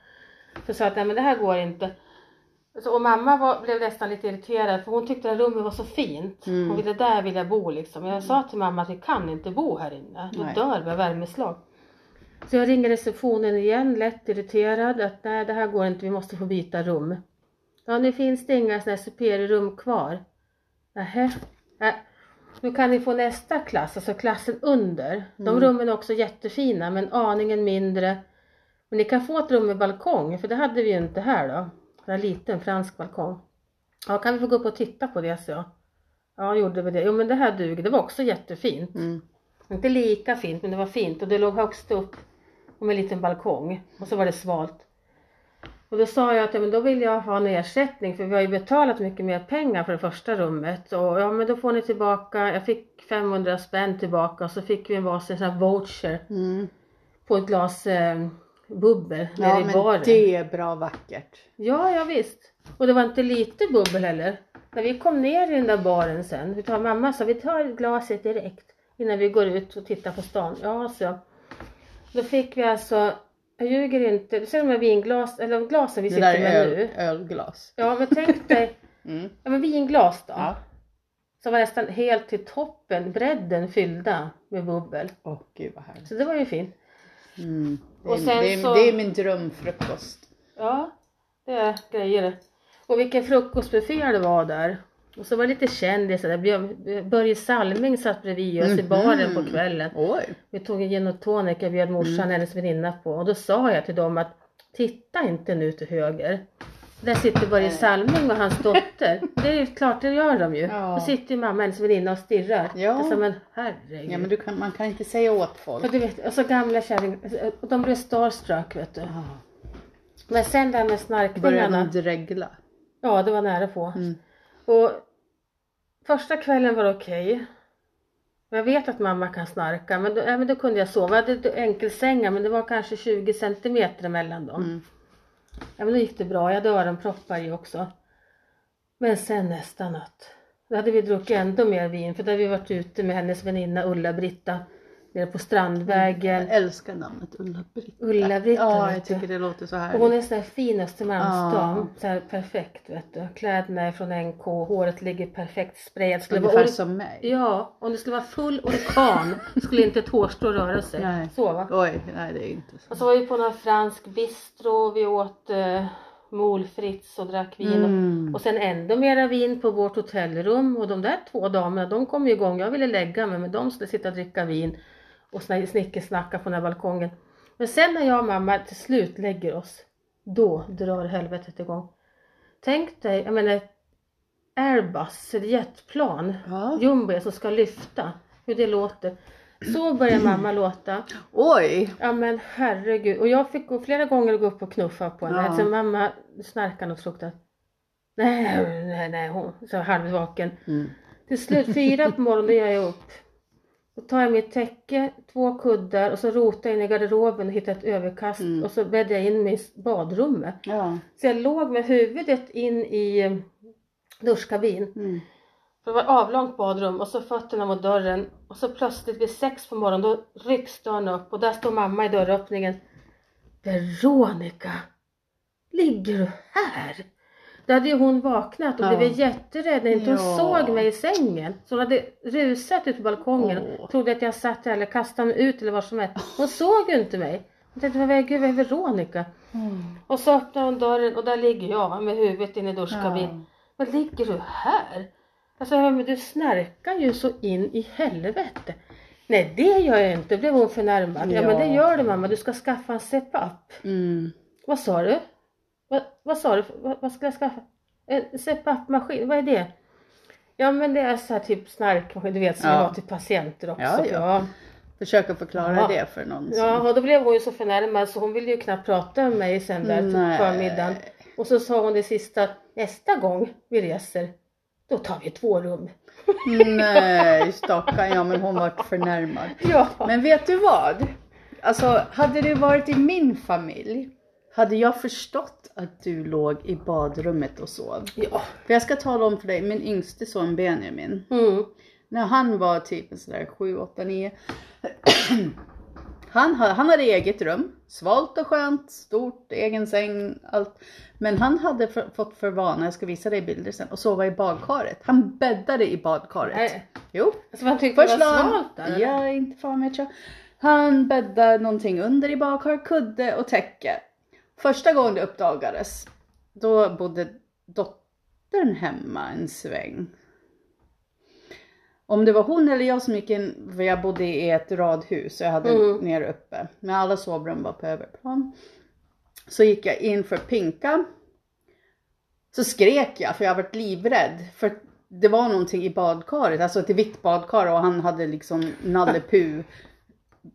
Så sa att nej men det här går inte. Så, och mamma var, blev nästan lite irriterad för hon tyckte att rummet var så fint. Mm. Hon ville där vill jag bo liksom. Jag sa till mamma att vi kan inte bo här inne. Då Nej. dör vi av värmeslag. Så jag ringer receptionen igen, lätt irriterad. Att nej det här går inte, vi måste få byta rum. Ja nu finns det inga sådana här superiorrum kvar. Nähä. Äh. Nu kan ni få nästa klass, alltså klassen under. De Mm. rummen är också jättefina men aningen mindre. Men ni kan få ett rum med balkong, för det hade vi ju inte här då. En liten fransk balkong. Ja, kan vi få gå upp och titta på det, så jag. Ja, gjorde vi det. Jo, men det här duger. Det var också jättefint. Mm. Inte lika fint, men det var fint. Och det låg högst upp. Och med en liten balkong. Och så var det svalt. Och då sa jag att ja, men då vill jag ha en ersättning för vi har ju betalat mycket mer pengar för det första rummet. Och ja men då får ni tillbaka, jag fick 500 spänn tillbaka och så fick vi en varsin sån här voucher Mm. på ett glas eh, bubbel nere Ja i men baren. det är bra vackert. Ja, ja visst. Och det var inte lite bubbel heller. När vi kom ner i den där baren sen, vi tar mamma sa vi tar glaset direkt innan vi går ut och tittar på stan. Ja, så. Då fick vi alltså, jag ljuger inte, du ser de här vinglas, eller glasen vi sitter med är nu. öl, ölglas. Ja, men tänk dig, Mm. ja men vinglas då. Ja. Som var nästan helt till toppen, bredden fyllda med bubbel. Åh gud vad härligt. Så det var ju fint. Mm. Det, är, Och sen det, är, så- det är min drömfrukost. Ja, det är grejer det. Och vilken frukostbuffé det var där. Och så var det lite kändisar där. Börje Salming satt bredvid oss i Mhm. baren på kvällen. Oj. Vi tog en gin och tonic jag bjöd morsan Mm. hennes väninna på. Och då sa jag till dem att titta inte nu till höger. Där sitter Börje Salming och hans dotter. Det är ju klart, det gör de ju. Ja. Då sitter ju mamma, hennes väninna och stirrar. Ja. Alltså, men herregud. Ja men du kan, man kan inte säga åt folk. Och du vet, och så gamla kärringar, och de blir starstruck vet du. Men sen det här med snarkningarna. de dregla? Ja, det var nära på. Mm. Och första kvällen var det okej. Jag vet att mamma kan snarka, men då, ja, men då kunde jag sova. Jag hade enkelsängar, men det var kanske 20 centimeter emellan dem. Mm. Ja, men då gick det bra. Jag hade öronproppar i också. Men sen nästa natt, då hade vi druckit ändå mer vin, för då hade vi varit ute med hennes väninna Ulla-Britta nere på Strandvägen. Jag älskar namnet Ulla-Britt. Ulla-Britta, Ja, jag tycker det låter så här. Och hon är sån här fin Östermalmsdam. Ja. Så här perfekt vet du. Kläderna är från NK, håret ligger perfekt sprayat. Skulle vara Ungefär or- som mig. Ja, om det skulle vara full orkan skulle inte ett hårstrå röra sig. Nej. Så va? Oj, nej det är inte så. Och så var vi på någon fransk bistro, vi åt eh, molfritz och drack vin. Mm. Och sen ändå mera vin på vårt hotellrum. Och de där två damerna de kom ju igång. Jag ville lägga mig men de skulle sitta och dricka vin och sna- snickersnacka på den här balkongen. Men sen när jag och mamma till slut lägger oss, då drar helvetet igång. Tänk dig, jag menar Airbus, ett jetplan, Ja. jumbo som ska lyfta, hur det låter. Så börjar mamma låta. Oj! Ja men herregud. Och jag fick gå flera gånger och gå upp och knuffa på henne. Ja. Alltså mamma snarkar något fruktansvärt. Nej, nej, nej, hon så halvvaken. Mm. Till slut fyra på morgonen gör jag upp. Då tar jag mitt täcke, två kuddar och så rotar jag in i garderoben och hittar ett överkast Mm. och så bäddar jag in mig i badrummet. Ja. Så jag låg med huvudet in i eh, duschkabin. Mm. Det var ett avlångt badrum och så fötterna mot dörren och så plötsligt vid sex på morgonen då rycks dörren upp och där står mamma i dörröppningen. Veronica! Ligger du här? Då hade ju hon vaknat och Ja. blivit jätterädd när inte hon Ja. såg mig i sängen. Så hon hade rusat ut på balkongen Åh. trodde att jag satt där eller kastade mig ut eller vad som helst. Hon såg ju inte mig. Hon tänkte, vad gud vad är Veronica? Mm. Och så öppnar hon dörren och där ligger jag med huvudet in i duschkabin. Ja. Men ligger du här? Alltså, men du snarkar ju så in i helvete. Nej, det gör jag inte, blev hon förnärmad. Ja, Ja. men det gör du mamma, du ska skaffa en CPAP. Mm. Vad sa du? Vad, vad sa du? Vad, vad ska jag skaffa? En CPAP-maskin, vad är det? Ja men det är så här typ snarkmaskin, du vet som Ja. jag har till patienter också. Ja, ja. Försök att förklara Ja. det för någon som... Ja, och då blev hon ju så förnärmad så hon ville ju knappt prata med mig sen där Nej. förmiddagen. Och så sa hon det sista, nästa gång vi reser, då tar vi två rum. Nej stackarn, ja men hon var förnärmad. Ja. Men vet du vad? Alltså hade det varit i min familj hade jag förstått att du låg i badrummet och sov. Ja. För jag ska tala om för dig, min yngste son Benjamin. Mm. När han var typ sådär 7, 8, 9. Han, ha- han hade eget rum, svalt och skönt, stort, egen säng, allt. Men han hade för, fått för vana, jag ska visa dig bilder sen, att sova i badkaret. Han bäddade i badkaret. Nej. Jo. Alltså man tyckte Först det var han, svalt där. ja inte fan vet jag. Han bäddade någonting under i badkar, kudde och täcke. Första gången det uppdagades, då bodde dottern hemma en sväng. Om det var hon eller jag som gick in, för jag bodde i ett radhus och jag hade Mm. ner uppe. Men alla sovrum var på överplan. Så gick jag in för att pinka. Så skrek jag för jag varit livrädd. För det var någonting i badkaret, alltså ett vitt badkar och han hade liksom Nalle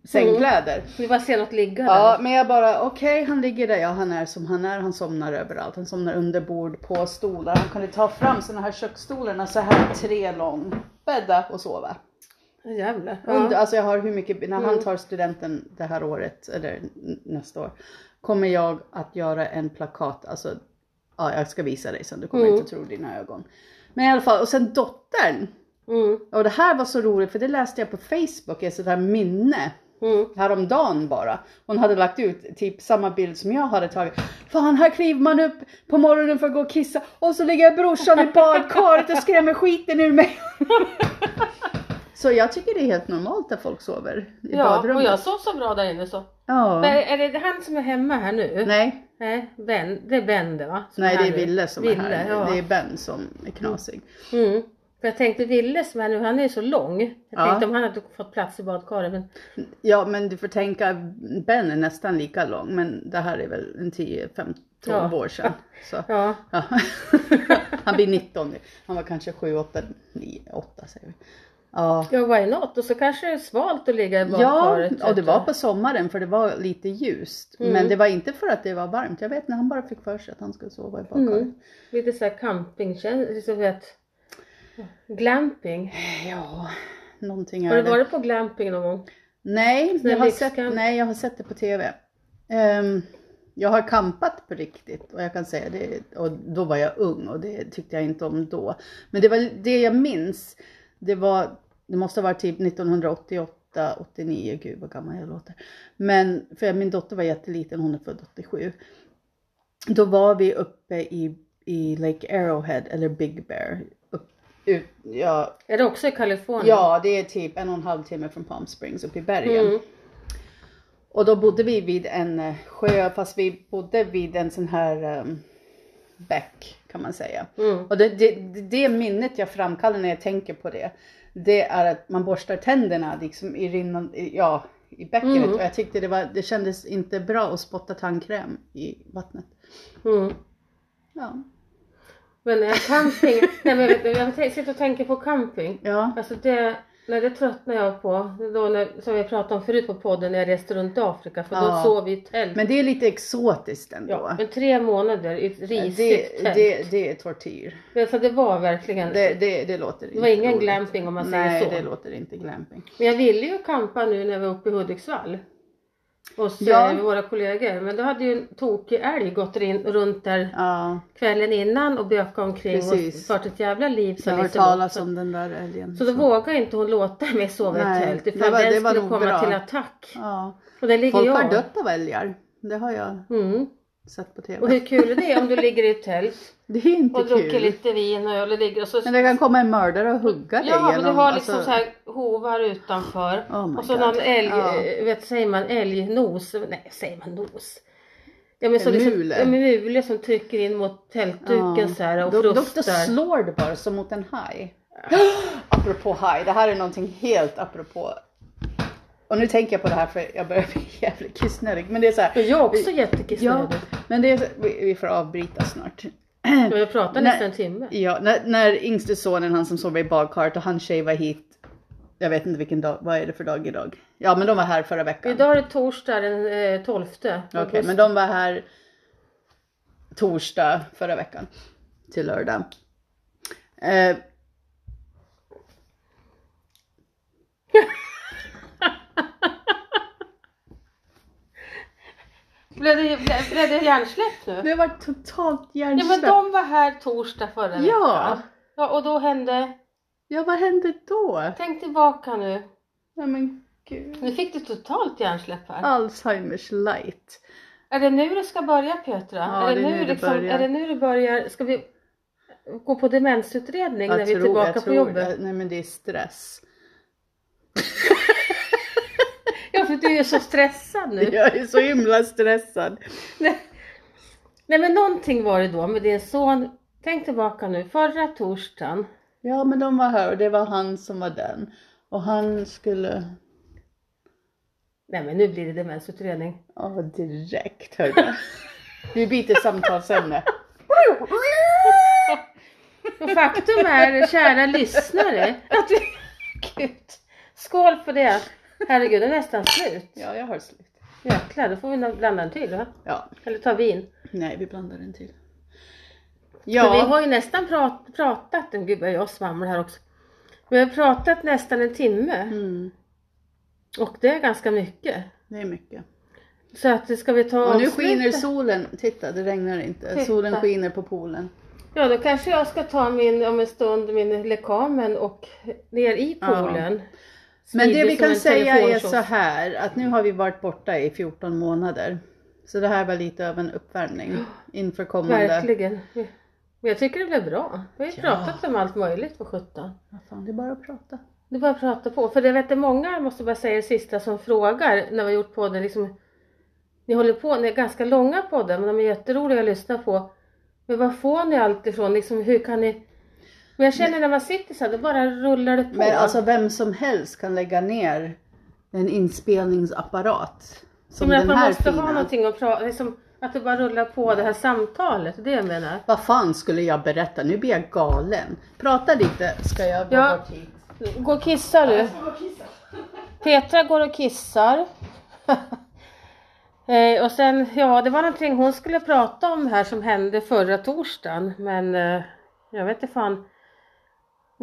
Sängkläder. Vi bara ser något ligga Ja, där. men jag bara okej, han ligger där, ja han är som han är, han somnar överallt. Han somnar under bord, på stolar. Han kunde ta fram såna här köksstolarna så här tre lång, bädda och sova. Jävlar. Under, Ja. alltså jag har hur mycket, när han Mm. tar studenten det här året, eller nästa år, kommer jag att göra en plakat, alltså ja jag ska visa dig sen, du kommer Mm. inte tro dina ögon. Men i alla fall, och sen dottern. Mm. Och det här var så roligt för det läste jag på Facebook, ett sånt här minne Mm. häromdagen bara. Hon hade lagt ut typ samma bild som jag hade tagit. Fan här kliver man upp på morgonen för att gå och kissa och så ligger brorsan i badkaret och skrämmer skiten ur mig. så jag tycker det är helt normalt att folk sover i Ja, badrummet. och jag sov så bra där inne så. Ja. Men är det han som är hemma här nu? Nej, Nej, Ben. Det är Ben det va? Som nej det här är. Ville som Ville, är här. Ja. Det är Ben som är knasig. Mm. För jag tänkte Ville som är nu, han är så lång. Jag Ja. tänkte om han hade fått plats i badkaret. Men Ja men du får tänka, Ben är nästan lika lång men det här är väl en 10, 15, 12 Ja. år sedan. Så, Ja, ja. Han blir 19 nu. Han var kanske 7, 8, 9, 8 säger vi. Ja. ja why not? Och så kanske det är svalt att ligga i Ja, badkaret. och det vet var på sommaren för det var lite ljust. Mm. Men det var inte för att det var varmt. Jag vet när han bara fick för sig att han skulle sova i badkaret. Mm. Lite såhär campingkänsla, så vet. Glamping. Ja, någonting Har du varit på glamping någon gång? Nej, jag har sett, nej, jag har sett det på TV. Ehm, jag har kampat på riktigt och jag kan säga det, och då var jag ung och det tyckte jag inte om då. Men det var det jag minns, det var, det måste ha varit typ 1988, 89, gud vad gammal jag låter. Men, för min dotter var jätteliten, hon är född 87. Då var vi uppe i, i Lake Arrowhead eller Big Bear. Ut, ja, Är det också i Kalifornien? ja, det är typ en och en halv timme från Palm Springs upp i bergen. Mm. Och då bodde vi vid en eh, sjö, fast vi bodde vid en sån här um, bäck kan man säga. Mm. Och det, det, det minnet jag framkallar när jag tänker på det, det är att man borstar tänderna liksom i rinnande, ja, i bäckenet. Mm. Och jag tyckte det, var, det kändes inte bra att spotta tandkräm i vattnet. Mm. Ja. Men eh, camping, nej men jag, jag t- sitter och tänker på camping. ja. Alltså det, nej, det tröttnar jag på. Då när, som vi pratade om förut på podden när jag reste runt i Afrika för då Ja. sov vi i tält. Men det är lite exotiskt ändå. ja, men tre månader i ett risigt det, tält. det, det är tortyr. Det, så det var verkligen, Det, det, det låter inte det var ingen roligt. glamping om man säger Nej, så. det låter inte glamping. Men jag ville ju campa nu när jag var uppe i Hudiksvall. Hos Ja. våra kollegor. Men då hade ju en tokig älg gått in, runt där Ja, kvällen innan och bökat omkring Precis. och fört ett jävla liv. jag har hört talas Så- om den där älgen. Så då vågade inte hon låta mig sova i Nej, tält det ifall den skulle komma bra. till attack. Ja. Och där ligger Folk jag. har dött av älgar. Det har jag Mm. sett på Och TV. hur kul är det om du ligger i ett tält Det är inte och druckit kul. lite vin och öl och ligger och så... Men det kan komma en mördare och hugga dig Ja men du har liksom alltså- så här hovar utanför. Oh och så God. någon älg, Ja. vet säger man älgnos? Nej säger man nos? Ja men så En liksom, mule. ja, men mule som trycker in mot tältduken Ja. så här och då, då, då frustar. slår det bara som mot en haj. apropå haj, det här är någonting helt apropå. Och nu tänker jag på det här för jag börjar bli jävligt kissnödig. Men det är så här. Jag är också jättekissnödig. Ja, men det är så, vi, vi får avbryta snart. Men jag pratar Nej. nästan en timme. Ja, när, när yngste sonen, han som sover i badkaret och han shavar hit. Jag vet inte vilken dag, vad är det för dag idag? Ja men de var här förra veckan. Idag är det torsdag den eh, 12 Okej, men de var här torsdag förra veckan till lördag. Eh, Blev det, blev, blev det hjärnsläpp nu? det var totalt Ja men hjärnsläpp. de var här torsdag förra veckan. Ja. Ja och då hände, Ja, vad hände då? tänk tillbaka nu. Nej men gud. Nu fick du totalt hjärnsläpp här. Alzheimers light. Är det nu det ska börja Petra? Ja, är, det det nu nu det liksom, börjar. är det nu det börjar? Ska vi gå på demensutredning när Jag vi är tror- tillbaka jag på tror jobbet? det. Nej men det är stress. Ja för du är så stressad nu. Jag är så himla stressad. Nej. Nej men någonting var det då med din son. Tänk tillbaka nu, förra torsdagen. Ja men de var här och det var han som var den. Och han skulle, Nej men nu blir det demensutredning. ja direkt hörde Vi byter samtalsämne. Och faktum är, kära lyssnare, att vi... Gud. Skål för det! Herregud, det är nästan slut. Ja jag har slut. Jäklar, då får vi blanda en till va? Ja, Eller ta vin. nej vi blandar en till. För vi Ja, har ju nästan prat, pratat, gud vad jag svamlar här också. Vi har pratat nästan en timme mm, och det är ganska mycket. det är mycket. Så att ska vi ta Och nu avsluta? skiner solen. Titta det regnar inte. Titta. Solen skiner på poolen. Ja då kanske jag ska ta min, om en stund, min lekamen och ner i Ja. Men det vi kan säga är så här att nu har vi varit borta i 14 månader. Så det här var lite av en uppvärmning inför kommande. Verkligen. Jag tycker det blev bra. Vi har ju Ja. pratat om allt möjligt på 17. Ja, fan, det är bara att prata. Det är bara att prata på. För det vet jag många, måste bara säga det sista, som frågar när vi har gjort podden. Liksom, ni håller på, ni är ganska långa poddar men de är jätteroliga att lyssna på. Men var får ni allt ifrån? Liksom, hur kan ni? Men jag känner när man sitter så här, då bara rullar det på. Men alltså vem som helst kan lägga ner en inspelningsapparat. Som men att den man här måste fina. ha någonting att prata, liksom, att det bara rullar på det här samtalet, det jag menar. Vad fan skulle jag berätta? Nu blir jag galen. Prata lite, ska jag gå Ja. bort hit. Gå och kissa du. Petra går och kissar. eh, och sen, ja det var någonting hon skulle prata om här som hände förra torsdagen. Men eh, jag vet inte fan.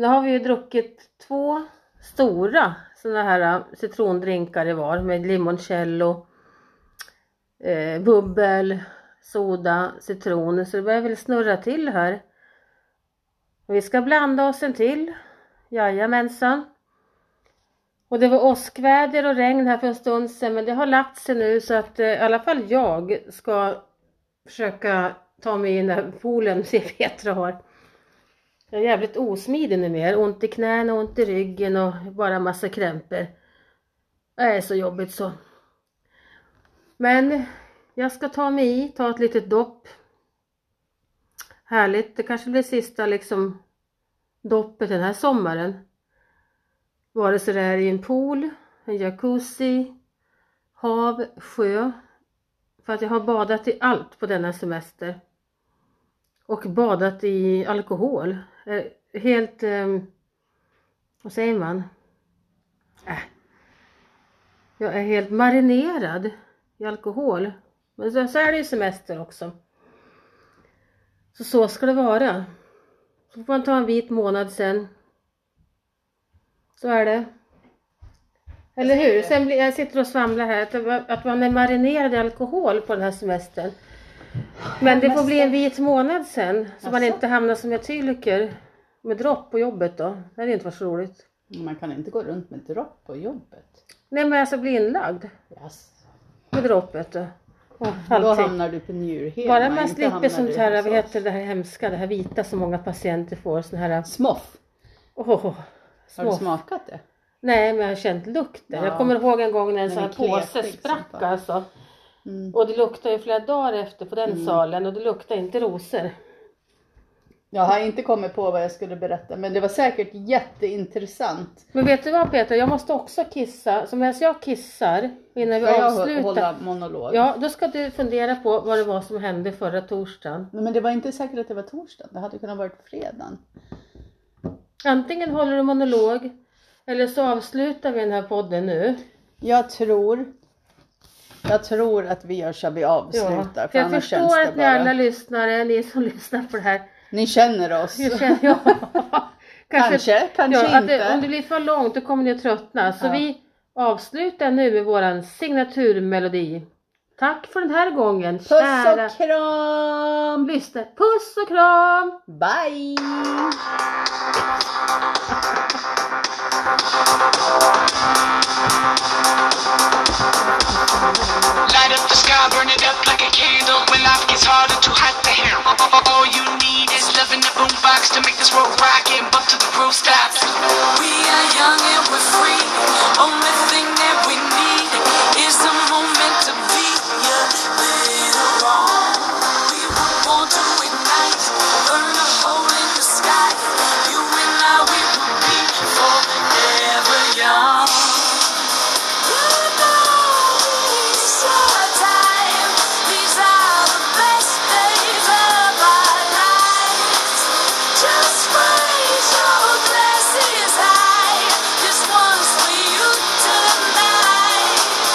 Nu har vi ju druckit två stora sådana här äh, citrondrinkar i var med limoncello, eh, bubbel, soda, citron. Så det börjar väl snurra till här. Vi ska blanda oss en till. Jajamensan. Och det var åskväder och regn här för en stund sedan men det har lagt sig nu så att eh, i alla fall jag ska försöka ta mig in i den här poolen se Petra har. Jag är jävligt osmidig nu mer, ont i knäna, ont i ryggen och bara massa krämpor. Det är så jobbigt så. Men jag ska ta mig i, ta ett litet dopp. Härligt, det kanske blir sista liksom doppet den här sommaren. Vare sig det är i en pool, en jacuzzi, hav, sjö. För att jag har badat i allt på denna semester. Och badat i alkohol. Eh, Helt, eh, vad säger man? Äh. Jag är helt marinerad i alkohol. Men så, så är det ju semester också. Så så ska det vara. Så får man ta en vit månad sen. Så är det. Eller hur? Sen blir, jag sitter och svamlar här att, att man är marinerad i alkohol på den här semestern. Men det får bli en vit månad sen så man Jaså? inte hamnar som jag tycker med dropp på jobbet då. Det hade inte varit så roligt. Man kan inte gå runt med dropp på jobbet. Nej men alltså bli inlagd Yes. med droppet då. Och Då allting. hamnar du på njurhema. Bara man slipper sånt du här, vad heter det här hemska, det här vita som många patienter får. Sån här, Smoff. åh, Har du smakat det? Nej men jag har känt lukten. Ja. Jag kommer ihåg en gång när en sån är här påse sprack alltså. Mm. Och det luktade ju flera dagar efter på den salen och det luktade inte rosor. Jag har inte kommit på vad jag skulle berätta men det var säkert jätteintressant. Men vet du vad Peter, jag måste också kissa. Så medan jag kissar innan vi Ska jag avslutar. hålla monolog? Ja, då ska du fundera på vad det var som hände förra torsdagen. Nej, Men det var inte säkert att det var torsdag. Det hade kunnat varit fredagen. Antingen håller du monolog eller så avslutar vi den här podden nu. Jag tror jag tror att vi gör så att vi avslutar. för jag förstår att ni bara- alla lyssnare, ni som lyssnar på det här. Ni känner oss. känner jag? Kanske, kanske ja, att inte. det, om det blir för långt då kommer ni att tröttna. Så Ja. vi avslutar nu med våran signaturmelodi. Tack för den här gången. Puss kära och kram! lyssnare. Puss och kram! Bye! Thank I burn it up like a candle when life gets harder, too hot to handle. All you need is love in the boombox to make this world rock and bump to the groove stops. We are young and we're free. Only thing that we need is the moment to be a little wrong. We want to ignite, burn a hole in the sky. You and I, we will be forever young.